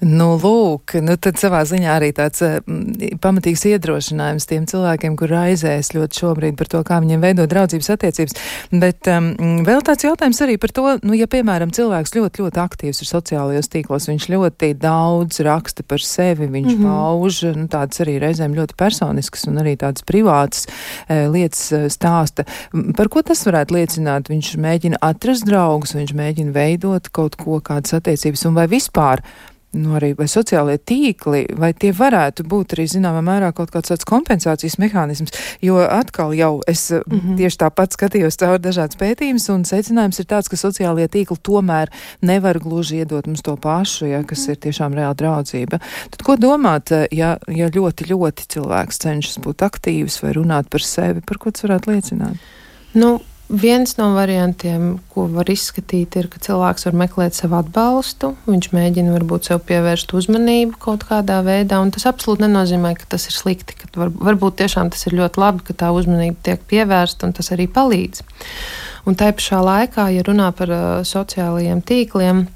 Nu, lūk, nu tad savā ziņā arī tāds mm, pamatīgs iedrošinājums tiem cilvēkiem, kur raizēs ļoti šobrīd par to, kā viņiem veidot draudzības attiecības. Bet um, vēl tāds jautājums arī par to, nu, ja, piemēram, cilvēks ļoti, ļoti aktīvs ir sociālajos tīklos, viņš ļoti daudz raksta par sevi, viņš mm -hmm. pauž, nu, tādas arī reizēm ļoti personiskas un arī tādas privātas e, lietas stāsta. Par ko tas varētu liecināt? Viņš mēģina atrast draugus, viņš mēģina veidot kaut ko, kādas attiecības, un vai vispār nu, arī vai sociālie tīkli, vai tie varētu būt arī zināmā mērā kaut kāds tāds kompensācijas mehānisms, jo atkal jau es mm -hmm. tieši tāpat skatījos cauri dažādas pētījumus, un secinājums ir tāds, ka sociālie tīkli tomēr nevar gluži iedot mums to pašu, ja, kas ir tiešām reāla draudzība. Tad ko domāt, ja, ja ļoti, ļoti cilvēks cenšas būt aktīvs vai runāt par sevi, par ko tas varētu liecināt? Nu, Viens no variantiem, ko var izskatīt, ir, ka cilvēks var meklēt sev atbalstu. Viņš mēģina varbūt sev pievērst uzmanību kaut kādā veidā, un tas absolūti nenozīmē, ka tas ir slikti. Var, varbūt tiešām tas ir ļoti labi, ka tā uzmanība tiek pievērsta, un tas arī palīdz. Un tā pašā laikā, ja runā par uh, sociālajiem tīkliem,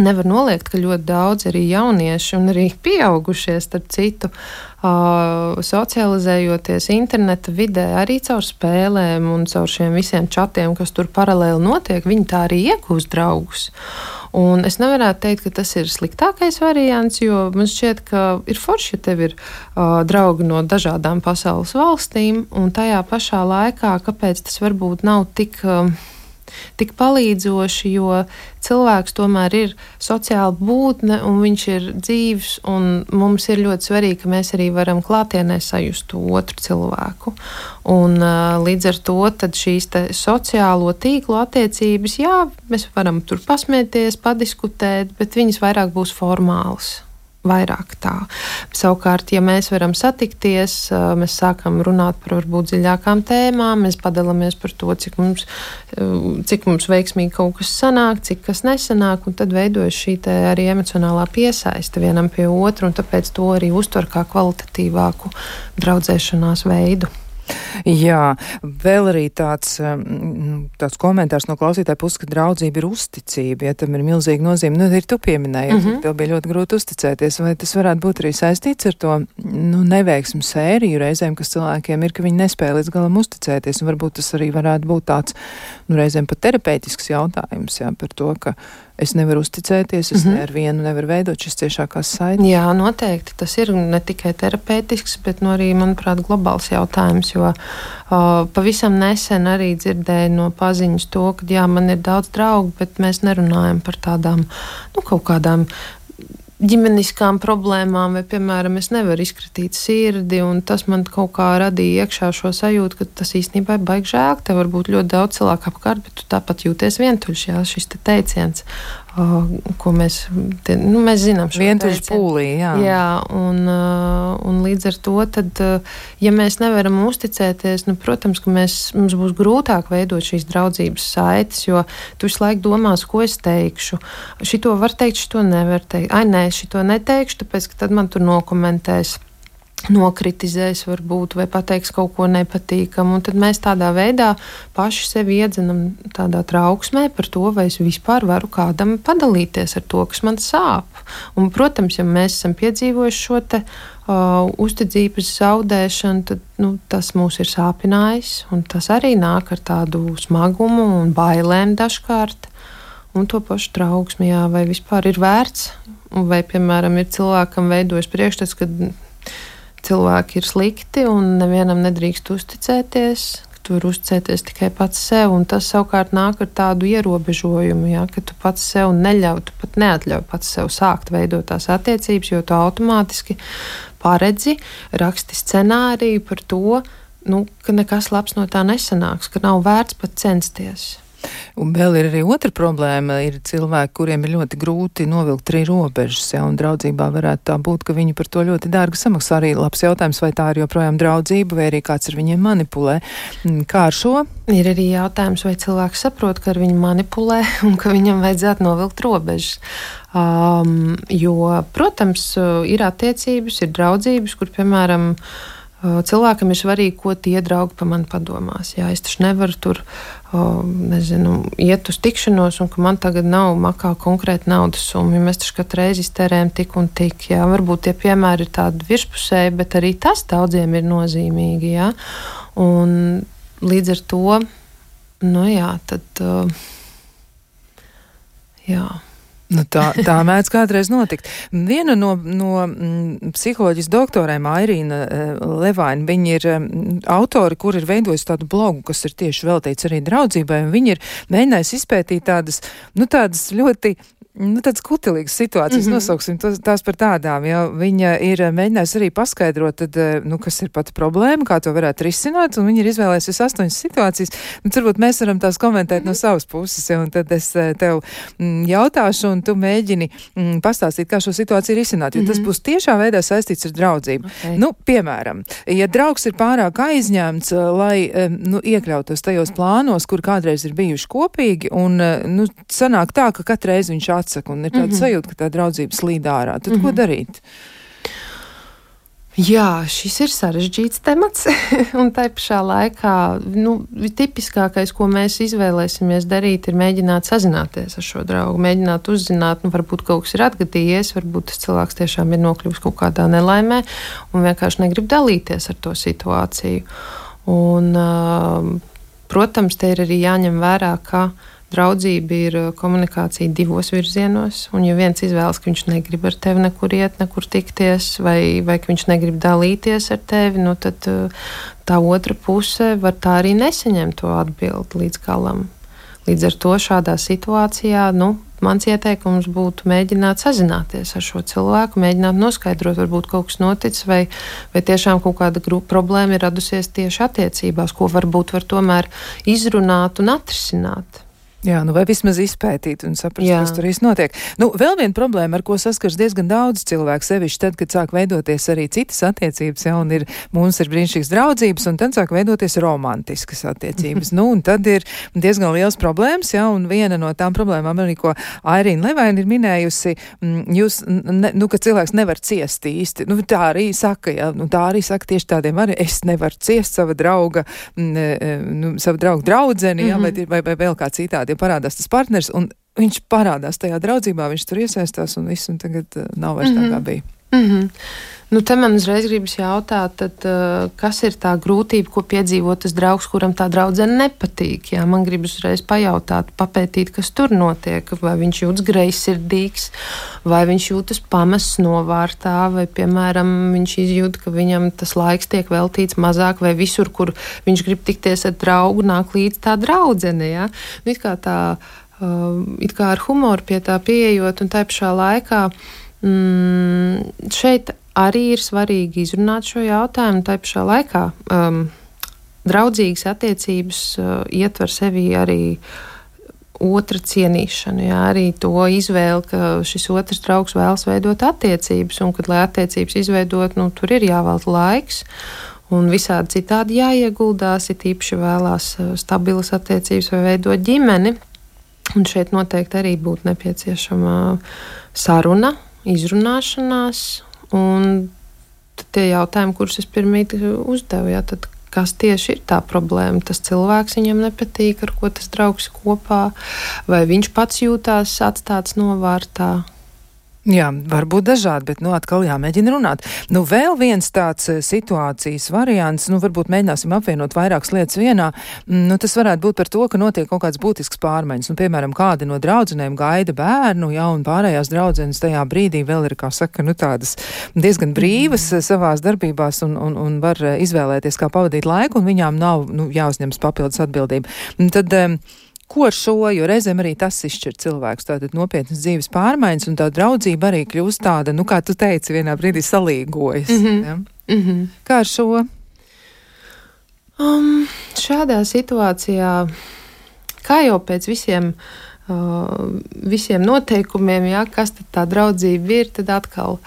Nevar noliegt, ka ļoti daudz arī jaunieši un arī pieaugušie, starp citu, uh, socializējoties interneta vidē, arī caur spēlēm un caur šiem visiem čatiem, kas tur paralēli notiek, viņi tā arī iegūst draugus. Un es nevaru teikt, ka tas ir sliktākais variants, jo man šķiet, ka ir forši, ja tev ir uh, draugi no dažādām pasaules valstīm, un tajā pašā laikā, kāpēc tas varbūt nav tik. Uh, tik palīdzoši, jo cilvēks tomēr ir sociāla būtne un viņš ir dzīves. Mums ir ļoti svarīgi, ka mēs arī varam klātienē sajust otru cilvēku. Un, līdz ar to šīs sociālo tīklu attiecības, jā, mēs varam tur pasmieties, padiskutēt, bet viņas vairāk būs formālas vairāk tā. Savukārt, ja mēs varam satikties, mēs sākam runāt par varbūt dziļākām tēmām, mēs padalāmies par to, cik mums, cik mums veiksmīgi kaut kas sanāk, cik kas nesanāk, un tad veidojas šī arī emocionālā piesaiste vienam pie otru, un tāpēc to arī uztver kā kvalitatīvāku draudzēšanās veidu. Jā, vēl arī tāds, um, tāds komentārs no klausītāja puses, ka draudzība ir uzticība, ja tam ir milzīga nozīme. Nu, ir tu pieminēji, mm -hmm. tev bija ļoti grūti uzticēties, vai tas varētu būt arī saistīts ar to nu, neveiksmu sēriju reizēm, kas cilvēkiem ir, ka viņi nespēja līdz galam uzticēties, un varbūt tas arī varētu būt tāds, nu, reizēm pat terapeitisks jautājums, jā, par to, ka es nevaru uzticēties, es mm -hmm. ne ar vienu nevaru veidot šīs ciešākās saites. Jā, noteikti. Tas ir ne tikai terapeitisks, bet nu, arī, manuprāt, globāls jautājums. Jo uh, pavisam nesen arī dzirdēju no paziņas to, ka jā, man ir daudz draugu, bet mēs nerunājam par tādām nu, kaut kādām ģimeniskām problēmām, vai, piemēram, es nevaru izkritīt sirdi, un tas man kaut kā radīja iekšā šo sajūtu, ka tas īstenībā ir baigi žēl. Te var būt ļoti daudz cilvēku apkārt, bet tu tāpat jūties vientuļš. Jā, šis te teiciens, ko mēs, te, nu, mēs zinām. Vientuļš pūlī, jā. Jā, un, uh, un līdz ar to, tad, uh, ja mēs nevaram uzticēties, nu, protams, ka mēs, mums būs grūtāk veidot šīs draudzības saites, jo tu visu laiku domās, ko es teikšu. Šito var teikt, šito nevar teikt. Ai, nē, šito neteikšu, tāpēc, ka tad man tur nokomentēs nokritizēs, varbūt, vai pateiks kaut ko nepatīkamu. Tad mēs tādā veidā paši sevi iedzenam tādā trauksmē par to, vai es vispār varu kādam padalīties ar to, kas man sāp. Un, protams, ja mēs esam piedzīvojuši šo te, uh, uzticības zaudēšanu, tad nu, tas mūs ir sāpinājis. Tas arī nāk ar tādu smagumu un bailēm dažkārt. Un to pašu trauksmi, jā, vai vispār ir vērts, vai, piemēram, ir cilvēkam veidojas priekšstats, ka cilvēki ir slikti un nevienam nedrīkst uzticēties. Tu vari uzticēties tikai pats sev, un tas savukārt nāk ar tādu ierobežojumu, ja, ka tu pats sev neļauj, tu pat neatļauj pats sev sākt veidot tās attiecības, jo tu automātiski paredzi, raksti scenāriju par to, nu, ka nekas labs no tā nesanāks, ka nav vērts pat censties. Un vēl ir arī otra problēma. Ir cilvēki, kuriem ir ļoti grūti novilkt arī robežas, ja, un draudzībā varētu tā būt, ka viņi par to ļoti dārgi samaksā. Arī labs jautājums, vai tā ir joprojām draudzība, vai arī kāds ar viņiem manipulē. Mm, kā ar šo? Ir arī jautājums, vai cilvēks saprot, ka ar viņu manipulē un ka viņam vajadzētu novilkt robežas. Um, jo, protams, ir attiecības, ir draudzības, kur, piemēram, uh, Cilvēkam ir svarīgi, ko tie draugi par mani padomās. Jā, es taču nevaru tur nezinu, iet uz tikšanos, un ka man tagad nav makā konkrēta naudas summa. Mēs taču katru reizi iztērējam tik un tik. Jā. Varbūt tie piemēri ir tādi virspusēji, bet arī tas daudziem ir nozīmīgi. Jā. Un līdz ar to, nu jā, tad. Jā. Nu, tā tā mēdz kādreiz notikt. Viena no, no mm, psiholoģijas doktorēm, Airīna uh, Levaina, viņa ir um, autori, kur ir veidojusi tādu blogu, kas ir tieši veltīts arī draudzībai, un viņa ir mēģinājusi izpētīt tādas, nu, tādas ļoti nu, tādas kutelīgas situācijas, mm -hmm. nosauksim tos, tās par tādām. Ja viņa ir eh, mēģinājusi arī paskaidrot, tad, eh, nu, kas ir pati problēma, kā to varētu risināt, un viņa ir izvēlējusies astoņas situācijas. Nu, turbūt mēs varam tās komentēt mm -hmm. no savas puses, ja, un tad es eh, tev mm, jautāšu, un tu mēģini mm, pastāstīt, kā šo situāciju risināt, jo mm -hmm. tas mhm. būs tiešā veidā saistīts ar draudzību. Okay. Nu, piemēram, ja draugs ir pārāk aizņemts, lai nu, iekļautos tajos plānos, kur kādreiz ir bijuši kopīgi, un nu, sanāk tā, ka katru reizi viņš atsaka, un ir tāda mm -hmm. sajūta, ka tā draudzība slīd ārā. Tad mm -hmm. ko mhm. darīt? Jā, šis ir sarežģīts temats. un tā pašā laikā nu, tipiskākais, ko mēs izvēlēsimies darīt, ir mēģināt sazināties ar šo draugu, mēģināt uzzināt, nu, varbūt kaut kas ir atgadījies, varbūt tas cilvēks tiešām ir nokļuvis kaut kādā nelaimē un vienkārši negrib dalīties ar to situāciju. Un, protams, te ir arī jāņem vērā, ka Draudzība ir uh, komunikācija divos virzienos, un ja viens izvēlas, ka viņš negrib ar tevi nekur iet, nekur tikties, vai, vai ka viņš negrib dalīties ar tevi, nu tad uh, tā otra puse var tā arī nesaņemt to atbildi līdz galam. Līdz ar to šādā situācijā, nu, mans ieteikums būtu mēģināt sazināties ar šo cilvēku, mēģināt noskaidrot, varbūt kaut kas noticis, vai, vai tiešām kaut kāda problēma ir radusies tieši attiecībās, ko varbūt var tomēr izrunāt un atrisināt. Jā, nu vai vismaz izpētīt un saprast, Jā. kas tur īsti notiek. Nu, vēl viena problēma, ar ko saskars diezgan daudz cilvēku, sevišķi tad, kad sāk veidoties arī citas attiecības, ja, un ir, mums ir brīnišķīgas draudzības, un tad sāk veidoties romantiskas attiecības. nu, un tad ir diezgan liels problēmas, ja, un viena no tām problēmām arī, ko Airīna Levaina ir minējusi, m, mm, jūs, ne, nu, ka cilvēks nevar ciest īsti. Nu, tā arī saka, ja, nu, tā arī saka tieši tādiem arī, es nevaru ciest sava drauga, m, mm, e, nu, sava drauga draudzeni, ja, mm -hmm. vai, vai, vai vēl kā citādi ja parādās tas partners, un viņš parādās tajā draudzībā, viņš tur iesaistās, un viss un tagad uh, nav vairs mm -hmm. tā, kā mhm. bija. Mm -hmm. Nu, te man uzreiz gribas jautāt, tad, uh, kas ir tā grūtība, ko piedzīvo tas draugs, kuram tā draudzene nepatīk? Jā, man gribas uzreiz pajautāt, papētīt, kas tur notiek. Vai viņš jūtas greizsirdīgs, vai viņš jūtas pamests novārtā, vai, piemēram, viņš izjūt, ka viņam tas laiks tiek veltīts mazāk, vai visur, kur viņš grib tikties ar draugu, nāk līdz tā draudzene. Jā? Nu, it kā tā, uh, it kā ar humoru pie tā pieejot, un tā pašā laikā. Mm, šeit arī ir svarīgi izrunāt šo jautājumu. Tā pašā laikā um, draudzīgas attiecības uh, ietver sevi arī otra cienīšanu, jā, arī to izvēli, ka šis otrs draugs vēlas veidot attiecības, un kad, lai attiecības izveidot, nu, tur ir jāvelta laiks. Un visādi citādi jāieguldās, ir īpaši vēlās uh, stabilas attiecības vai veidot ģimeni. Un šeit noteikti arī būtu nepieciešama saruna, izrunāšanās. Un tie jautājumi, kurus es pirmīt uzdevu, jā, tad kas tieši ir tā problēma. Tas cilvēks viņam nepatīk, ar ko tas draugs kopā, vai viņš pats jūtās atstāts novārtā. Jā, var būt dažādi, bet, nu, atkal jāmēģina runāt. Nu, vēl viens tāds eh, situācijas variants, nu, varbūt mēģināsim apvienot vairākas lietas vienā, mm, nu, tas varētu būt par to, ka notiek kaut kāds būtisks pārmaiņas. Nu, piemēram, kādi no draudzenēm gaida bērnu, ja, un pārējās draudzenes tajā brīdī vēl ir, kā saka, nu, tādas diezgan brīvas mm. savās darbībās un, un, un var eh, izvēlēties, kā pavadīt laiku, un viņām nav, nu, jāuzņems papildus atbildība. Un tad, um, ko ar šo, jo reizēm arī tas izšķir cilvēks, tātad nopietnas dzīves pārmaiņas, un tā draudzība arī kļūst tāda, nu, kā tu teici, vienā brīdī salīgojas. Mm -hmm. ja? mm -hmm. Kā ar šo? Um, šādā situācijā, kā jau pēc visiem, uh, visiem noteikumiem, ja, kas tā draudzība ir, tad atkal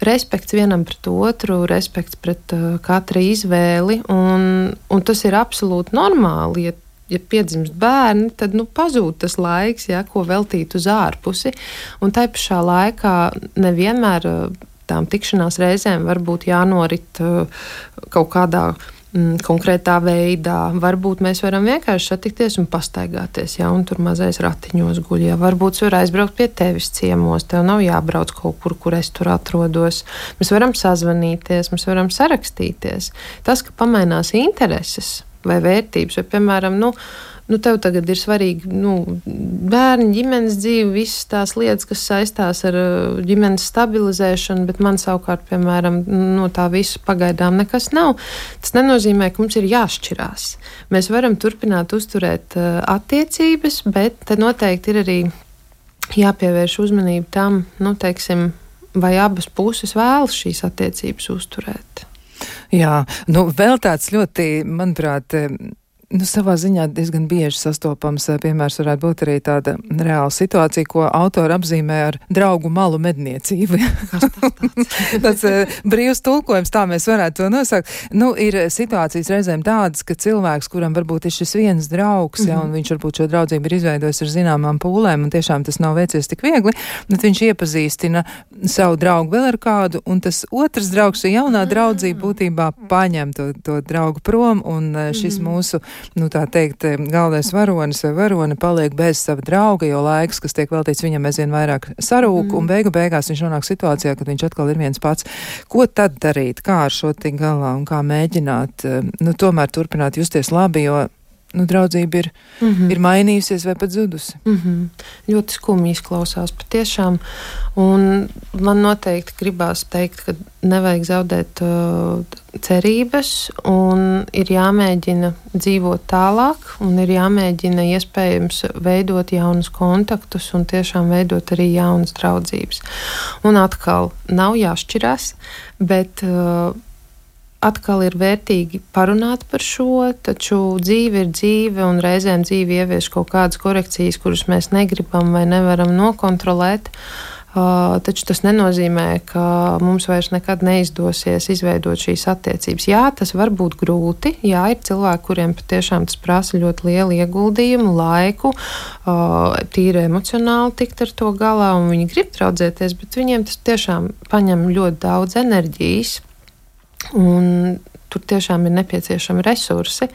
respekts vienam pret otru, respekts pret uh, katru izvēli. Un, un tas ir absolūti normāli. Ja ja piedzimst bērni, tad nu, pazūd tas laiks, ja, ko veltīt uz ārpusi. Un tai pašā laikā nevienmēr eh, tām tikšanās reizēm var būt jānorit eh, kaut kādā mm, konkrētā veidā. Varbūt mēs varam vienkārši satikties un pastaigāties, ja un tur mazais ratiņos guļ. Ja. Varbūt var aizbraukt pie tevis ciemos, tev nav jābrauc kaut kur, kur es tur atrodos. Mēs varam sazvanīties, mēs varam sarakstīties. Tas, ka pamainās intereses vai vērtības, vai, piemēram, nu, nu, tev tagad ir svarīgi nu, bērni, ģimenes dzīve, visas tās lietas, kas saistās ar uh, ģimenes stabilizēšanu, bet man savukārt, piemēram, no tā visa pagaidām nekas nav. Tas nenozīmē, ka mums ir jāšķirās. Mēs varam turpināt uzturēt uh, attiecības, bet te noteikti ir arī jāpievērš uzmanība tam, nu, teiksim, vai abas puses vēlas šīs attiecības uzturēt. Jā, nu vēl tāds ļoti, manuprāt, Nu, savā ziņā diezgan bieži sastopams piemērs varētu būt arī tāda reāla situācija, ko autori apzīmē ar draugu malu medniecību. tāds brīvs tulkojums, tā mēs varētu to nosaukt. Nu, ir situācijas reizēm tādas, ka cilvēks, kuram varbūt ir šis viens draugs, mm -hmm. ja, un mhm. viņš varbūt šo draudzību ir izveidojis ar zināmām pūlēm, un tiešām tas nav veicies tik viegli, bet viņš iepazīstina savu draugu vēl ar kādu, un tas otrs draugs, šī jaunā draudzība būtībā paņem to, to draugu prom, un šis mm -hmm. mūsu nu, tā teikt, galvenais varonis vai varone paliek bez sava drauga, jo laiks, kas tiek veltīts viņam, aizvien vairāk sarūk, mm. un beigu beigās viņš nonāk situācijā, kad viņš atkal ir viens pats. Ko tad darīt, kā ar šo tik galā un kā mēģināt, nu, tomēr turpināt justies labi, jo nu, draudzība ir, mm -hmm. ir mainījusies vai pat zudusi. Mm -hmm. Ļoti skumji izklausās patiešām. Un man noteikti gribās teikt, ka nevajag zaudēt uh, cerības un ir jāmēģina dzīvot tālāk un ir jāmēģina iespējams veidot jaunus kontaktus un tiešām veidot arī jaunas draudzības. Un atkal nav jāšķirās, bet uh, atkal ir vērtīgi parunāt par šo, taču dzīve ir dzīve, un reizēm dzīve ievieš kaut kādas korekcijas, kuras mēs negribam vai nevaram nokontrolēt. Uh, taču tas nenozīmē, ka mums vairs nekad neizdosies izveidot šīs attiecības. Jā, tas var būt grūti. Jā, ir cilvēki, kuriem patiešām tas prasa ļoti lielu ieguldījumu, laiku, uh, tīri emocionāli tikt ar to galā, un viņi grib traudzēties, bet viņiem tas tiešām paņem ļoti daudz enerģijas. Un tur tiešām ir nepieciešami resursi.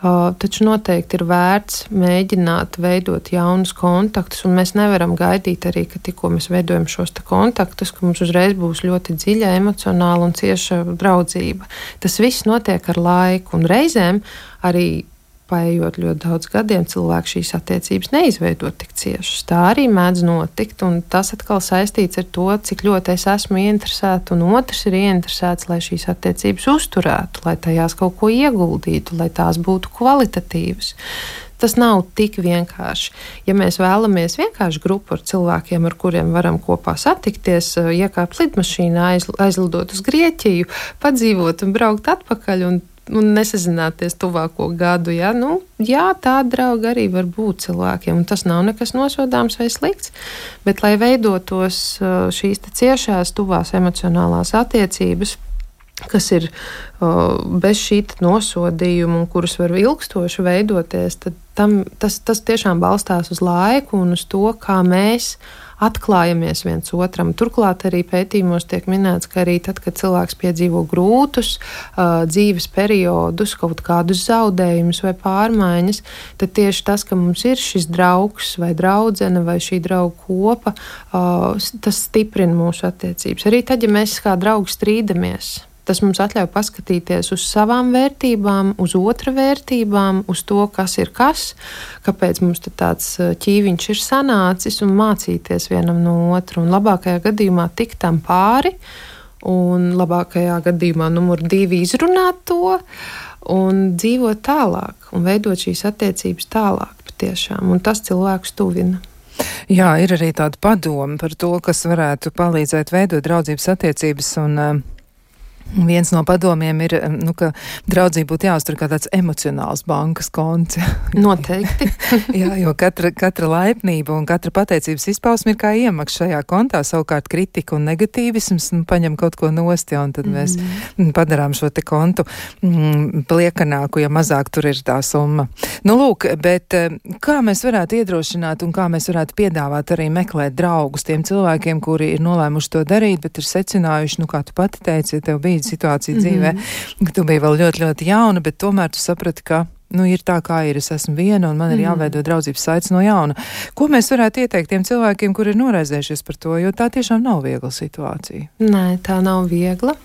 Uh, taču noteikti ir vērts mēģināt veidot jaunus kontaktus, un mēs nevaram gaidīt arī, ka tikko mēs veidojam šos kontaktus, ka mums uzreiz būs ļoti dziļa emocionāla un cieša draudzība. Tas viss notiek ar laiku, un reizēm arī Paiet ļoti daudz gadiem, cilvēki šīs attiecības neizveido tik ciešas. Tā arī mēdz notikt, un tas atkal saistīts ar to, cik ļoti es esmu ieinteresēta, un otrs ir ieinteresēts, lai šīs attiecības uzturētu, lai tajās kaut ko ieguldītu, lai tās būtu kvalitatīvas. Tas nav tik vienkārši. Ja mēs vēlamies vienkārši grupu ar cilvēkiem, ar kuriem varam kopā satikties, iekāpt lidmašīnā, aizlidot uz Grieķiju, padzīvot un braukt atpakaļ un un nesazināties tuvāko gadu. Ja? Nu, jā, tāda drauga arī var būt cilvēkiem, un tas nav nekas nosodāms vai slikts. Bet, lai veidotos uh, šīs ciešās, tuvās emocionālās attiecības, kas ir uh, bez šī nosodījuma, un kuras var ilgstoši veidoties, tad tam, tas, tas tiešām balstās uz laiku un uz to, kā mēs atklājamies viens otram. Turklāt arī pētījumos tiek minēts, ka arī tad, kad cilvēks piedzīvo grūtus uh, dzīves periodus, kaut kādus zaudējumus vai pārmaiņas, tad tieši tas, ka mums ir šis draugs vai draudzene vai šī draugu kopa, uh, tas stiprina mūsu attiecības. Arī tad, ja mēs kā draugi strīdamies Tas mums ļauj paskatīties uz savām vērtībām, uz otra vērtībām, uz to, kas ir kas, kāpēc mums tāds ķīviņš ir sanācis un mācīties vienam no otra. Un labākajā gadījumā tikt tam pāri, un labākajā gadījumā numur divi izrunāt to un dzīvot tālāk un veidot šīs attiecības tālāk patiešām. Un tas cilvēkus tuvina. Jā, ir arī tāda padoma par to, kas varētu palīdzēt veidot draudzības attiecības un uh, Viens no padomiem ir, nu, ka draudzība būtu jāuztur kā tāds emocionāls bankas konts. Noteikti. Jā, jo katra, katra laipnība un katra pateicības izpausme ir kā iemaksa šajā kontā. Savukārt kritika un negatīvisms nu, paņem kaut ko nost, ja, un tad mēs mm. padarām šo te kontu mm, pliekanāku, ja mazāk tur ir tā summa. Nu, lūk, bet kā mēs varētu iedrošināt un kā mēs varētu piedāvāt arī meklēt draugus tiem cilvēkiem, kuri ir nolēmuši to darīt, bet ir secinājuši, nu, kā tu pati teici, ja tev bija brīdi situācija mm -hmm. dzīvē, tu biji vēl ļoti, ļoti jauna, bet tomēr tu saprati, ka nu, ir tā, kā ir. Es esmu viena, un man ir mm. jāveido draudzības saites no jauna. Ko mēs varētu ieteikt tiem cilvēkiem, kuri ir noraizējušies par to, jo tā tiešām nav viegla situācija? Nē, tā nav viegla.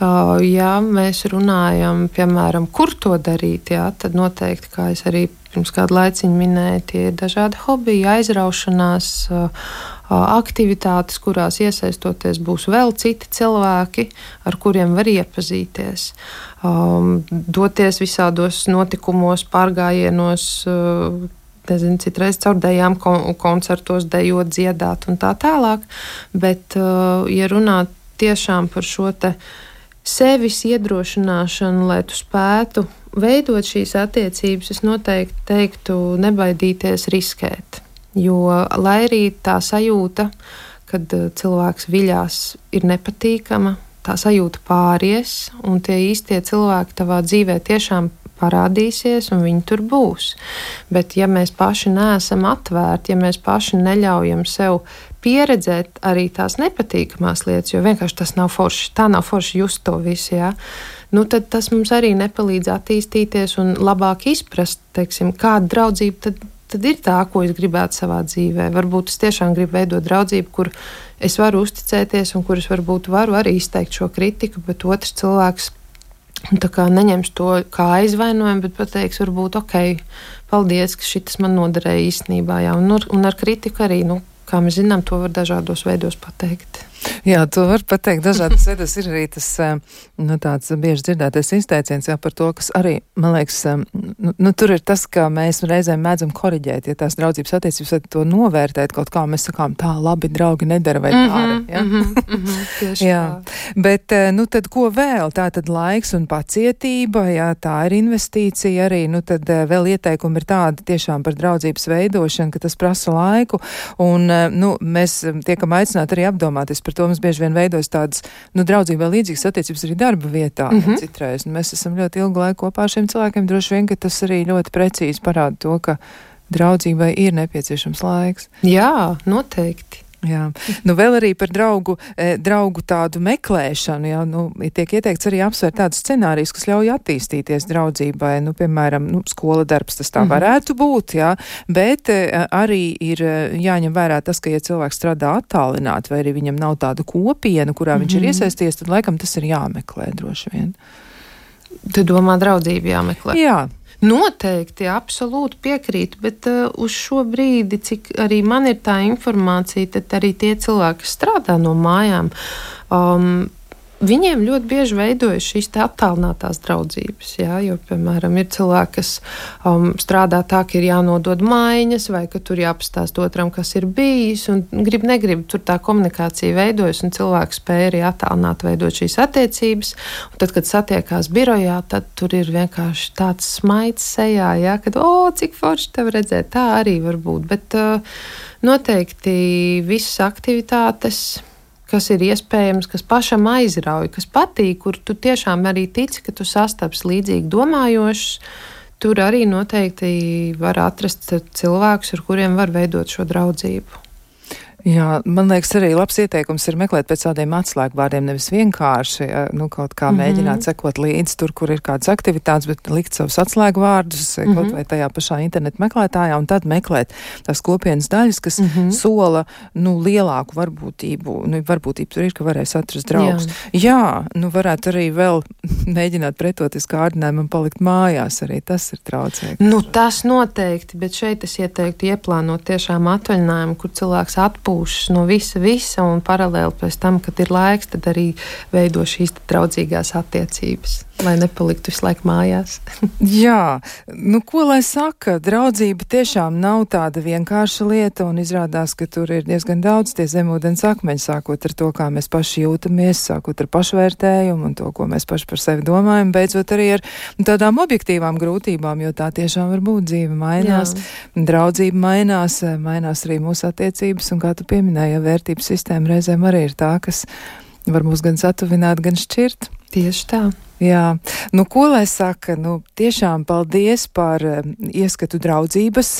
Uh, ja mēs runājam, piemēram, kur to darīt, jā, tad noteikti, kā es arī pirms kāda laiciņa minēju, tie ir dažādi hobiji, aizraušanās, aktivitātes, kurās iesaistoties būs vēl citi cilvēki, ar kuriem var iepazīties. Doties visādos notikumos, pārgājienos, nezinu, citreiz caur dejām, koncertos, dejot, dziedāt un tā tālāk. Bet, ja runāt tiešām par šo te sevis iedrošināšanu, lai tu spētu veidot šīs attiecības, es noteikti teiktu, nebaidīties riskēt. Jo, lai arī tā sajūta, kad eh, cilvēks viļās, ir nepatīkama, tā sajūta pāries, un tie īstie cilvēki tavā dzīvē tiešām parādīsies, un viņi tur būs. Bet, ja mēs paši neesam atvērti, ja mēs paši neļaujam sev pieredzēt arī tās nepatīkamās lietas, jo vienkārši tas nav forši, tā nav forši just to visu. Ja? Nu, tad tas mums arī nepalīdz attīstīties un labāk izprast, teiksim, kāda draudzība tad tad ir tā, ko es gribētu savā dzīvē. Varbūt es tiešām gribu veidot draudzību, kur es varu uzticēties un kur es varbūt varu arī izteikt šo kritiku, bet otrs cilvēks neņems to kā aizvainojumu, bet pateiks, varbūt, ok, paldies, ka šis man noderēja īstenībā. Jā, un, un ar kritiku arī, nu, kā mēs zinām, to var dažādos veidos pateikt. Jā, to var pateikt dažādas veidas. Ir arī tas eh, nu, tāds bieži dzirdētais izteiciens jā, par to, kas arī, man liekas, eh, nu, nu, tur ir tas, ka mēs reizēm mēdzam koriģēt, ja tās draudzības attiecības, vai to novērtēt kaut kā, mēs sakām, tā labi, draugi nedara vai tā. Mm -hmm, ja? mm -hmm, jā, tā. bet, eh, nu, tad ko vēl? Tā tad laiks un pacietība, jā, tā ir investīcija arī, nu, tad vēl ieteikumi ir tādi tiešām par draudzības veidošanu, ka tas prasa laiku, un, nu, mēs tiekam aicināti arī apdomāties par to mums bieži vien veidojas tādas, nu, draudzībai līdzīgas attiecības arī darba vietā. Mm -hmm. Citreiz un mēs esam ļoti ilgu laiku kopā ar šiem cilvēkiem. Droši vien, ka tas arī ļoti precīzi parāda to, ka draudzībai ir nepieciešams laiks. Jā, noteikti. Jā, nu vēl arī par draugu, e, draugu tādu meklēšanu, jā, nu, tiek ieteikts arī apsvērt tādus scenārijus, kas ļauj attīstīties draudzībai, nu, piemēram, nu, skola darbs, tas tā mm -hmm. varētu būt, jā, bet e, arī ir e, jāņem vērā tas, ka, ja cilvēks strādā attālināt, vai arī viņam nav tāda kopiena, kurā mm -hmm. viņš ir mhm. iesaisties, tad laikam tas ir jāmeklē droši vien. Tu domā, draudzība jāmeklē? Jā. Noteikti, absolūti piekrītu, bet uh, uz šo brīdi, cik arī man ir tā informācija, tad arī tie cilvēki, kas strādā no mājām, um, Viņiem ļoti bieži veidojas šīs attālinātās draudzības. Jā, jo, piemēram, ir cilvēki, kas um, strādā tā, ka ir jānodod maiņas, vai ka tur jāpastāst otram, kas ir bijis. Grib, negrib, tur tā komunikācija veidojas, un cilvēks spēja arī attālināt, veidot šīs attiecības. Un tad, kad satiekās birojā, tad tur ir vienkārši tāds smaids sejā, jā, kad, o, cik forši tev redzēt, tā arī var būt. Bet uh, noteikti visas aktivitātes kas ir iespējams, kas pašam aizrauja, kas patīk, kur tu tiešām arī tici, ka tu sastaps līdzīgi domājošus. Tur arī noteikti var atrast cilvēkus, ar kuriem var veidot šo draudzību. Jā, man liekas, arī labs ieteikums ir meklēt pēc tādiem atslēgvārdiem, nevis vienkārši nu, kaut kā mm -hmm. mēģināt sekot līdzi tur, kur ir kādas aktivitātes, bet likt savus atslēgvārdus mm -hmm. kaut vai tajā pašā internetu meklētājā un tad meklēt tās kopienas daļas, kas mm -hmm. sola nu, lielāku varbūtību. Nu, varbūtība tur ir, ka varēs atrast draugus. Jā, Jā nu varētu arī vēl mēģināt pretoties kārdinājumam palikt mājās, arī tas ir traucēkli. Nu, tas noteikti, bet šeit es ieteiktu ieplānot tiešām atvaļinājumu, kur cilvēks atpūtas atpūšas no visa, visa un paralēli pēc tam, kad ir laiks, tad arī veido šīs draudzīgās attiecības lai nepaliktu visu laiku mājās. Jā, nu ko lai saka, draudzība tiešām nav tāda vienkārša lieta, un izrādās, ka tur ir diezgan daudz tie zemūdens akmeņi, sākot ar to, kā mēs paši jūtamies, sākot ar pašvērtējumu un to, ko mēs paši par sevi domājam, beidzot arī ar tādām objektīvām grūtībām, jo tā tiešām var būt dzīve mainās, Jā. draudzība mainās, mainās arī mūsu attiecības, un kā tu pieminēji, vērtības sistēma reizēm arī ir tā, kas var mūs gan satuvināt, gan šķirt. Tieši tā. Jā, nu, ko lai saka, nu, tiešām paldies par um, ieskatu draudzības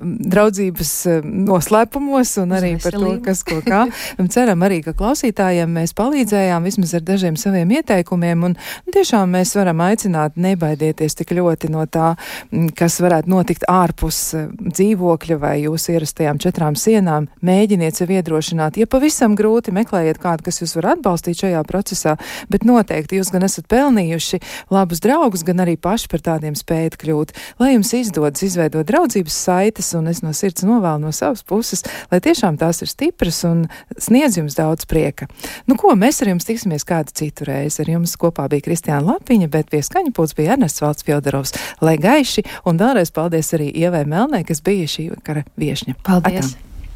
draudzības noslēpumos un arī par to, kas ko kā. Ceram arī, ka klausītājiem mēs palīdzējām vismaz ar dažiem saviem ieteikumiem un tiešām mēs varam aicināt nebaidieties tik ļoti no tā, kas varētu notikt ārpus dzīvokļa vai jūsu ierastajām četrām sienām. Mēģiniet sev iedrošināt. Ja pavisam grūti, meklējiet kādu, kas jūs var atbalstīt šajā procesā, bet noteikti jūs gan esat pelnījuši labus draugus, gan arī paši par tādiem spējat kļūt. Lai jums izdodas izveidot draudzības saites, puses, un es no sirds novēlu no savas puses, lai tiešām tās ir stipras un sniedz jums daudz prieka. Nu, ko mēs ar jums tiksimies kādu citu reizi? Ar jums kopā bija Kristiāna Lapiņa, bet pie skaņa pūts bija Ernests Valds Fjodorovs. Lai gaiši, un vēlreiz paldies arī Ievai Melnē, kas bija šī vakara viešņa. Paldies! Atam.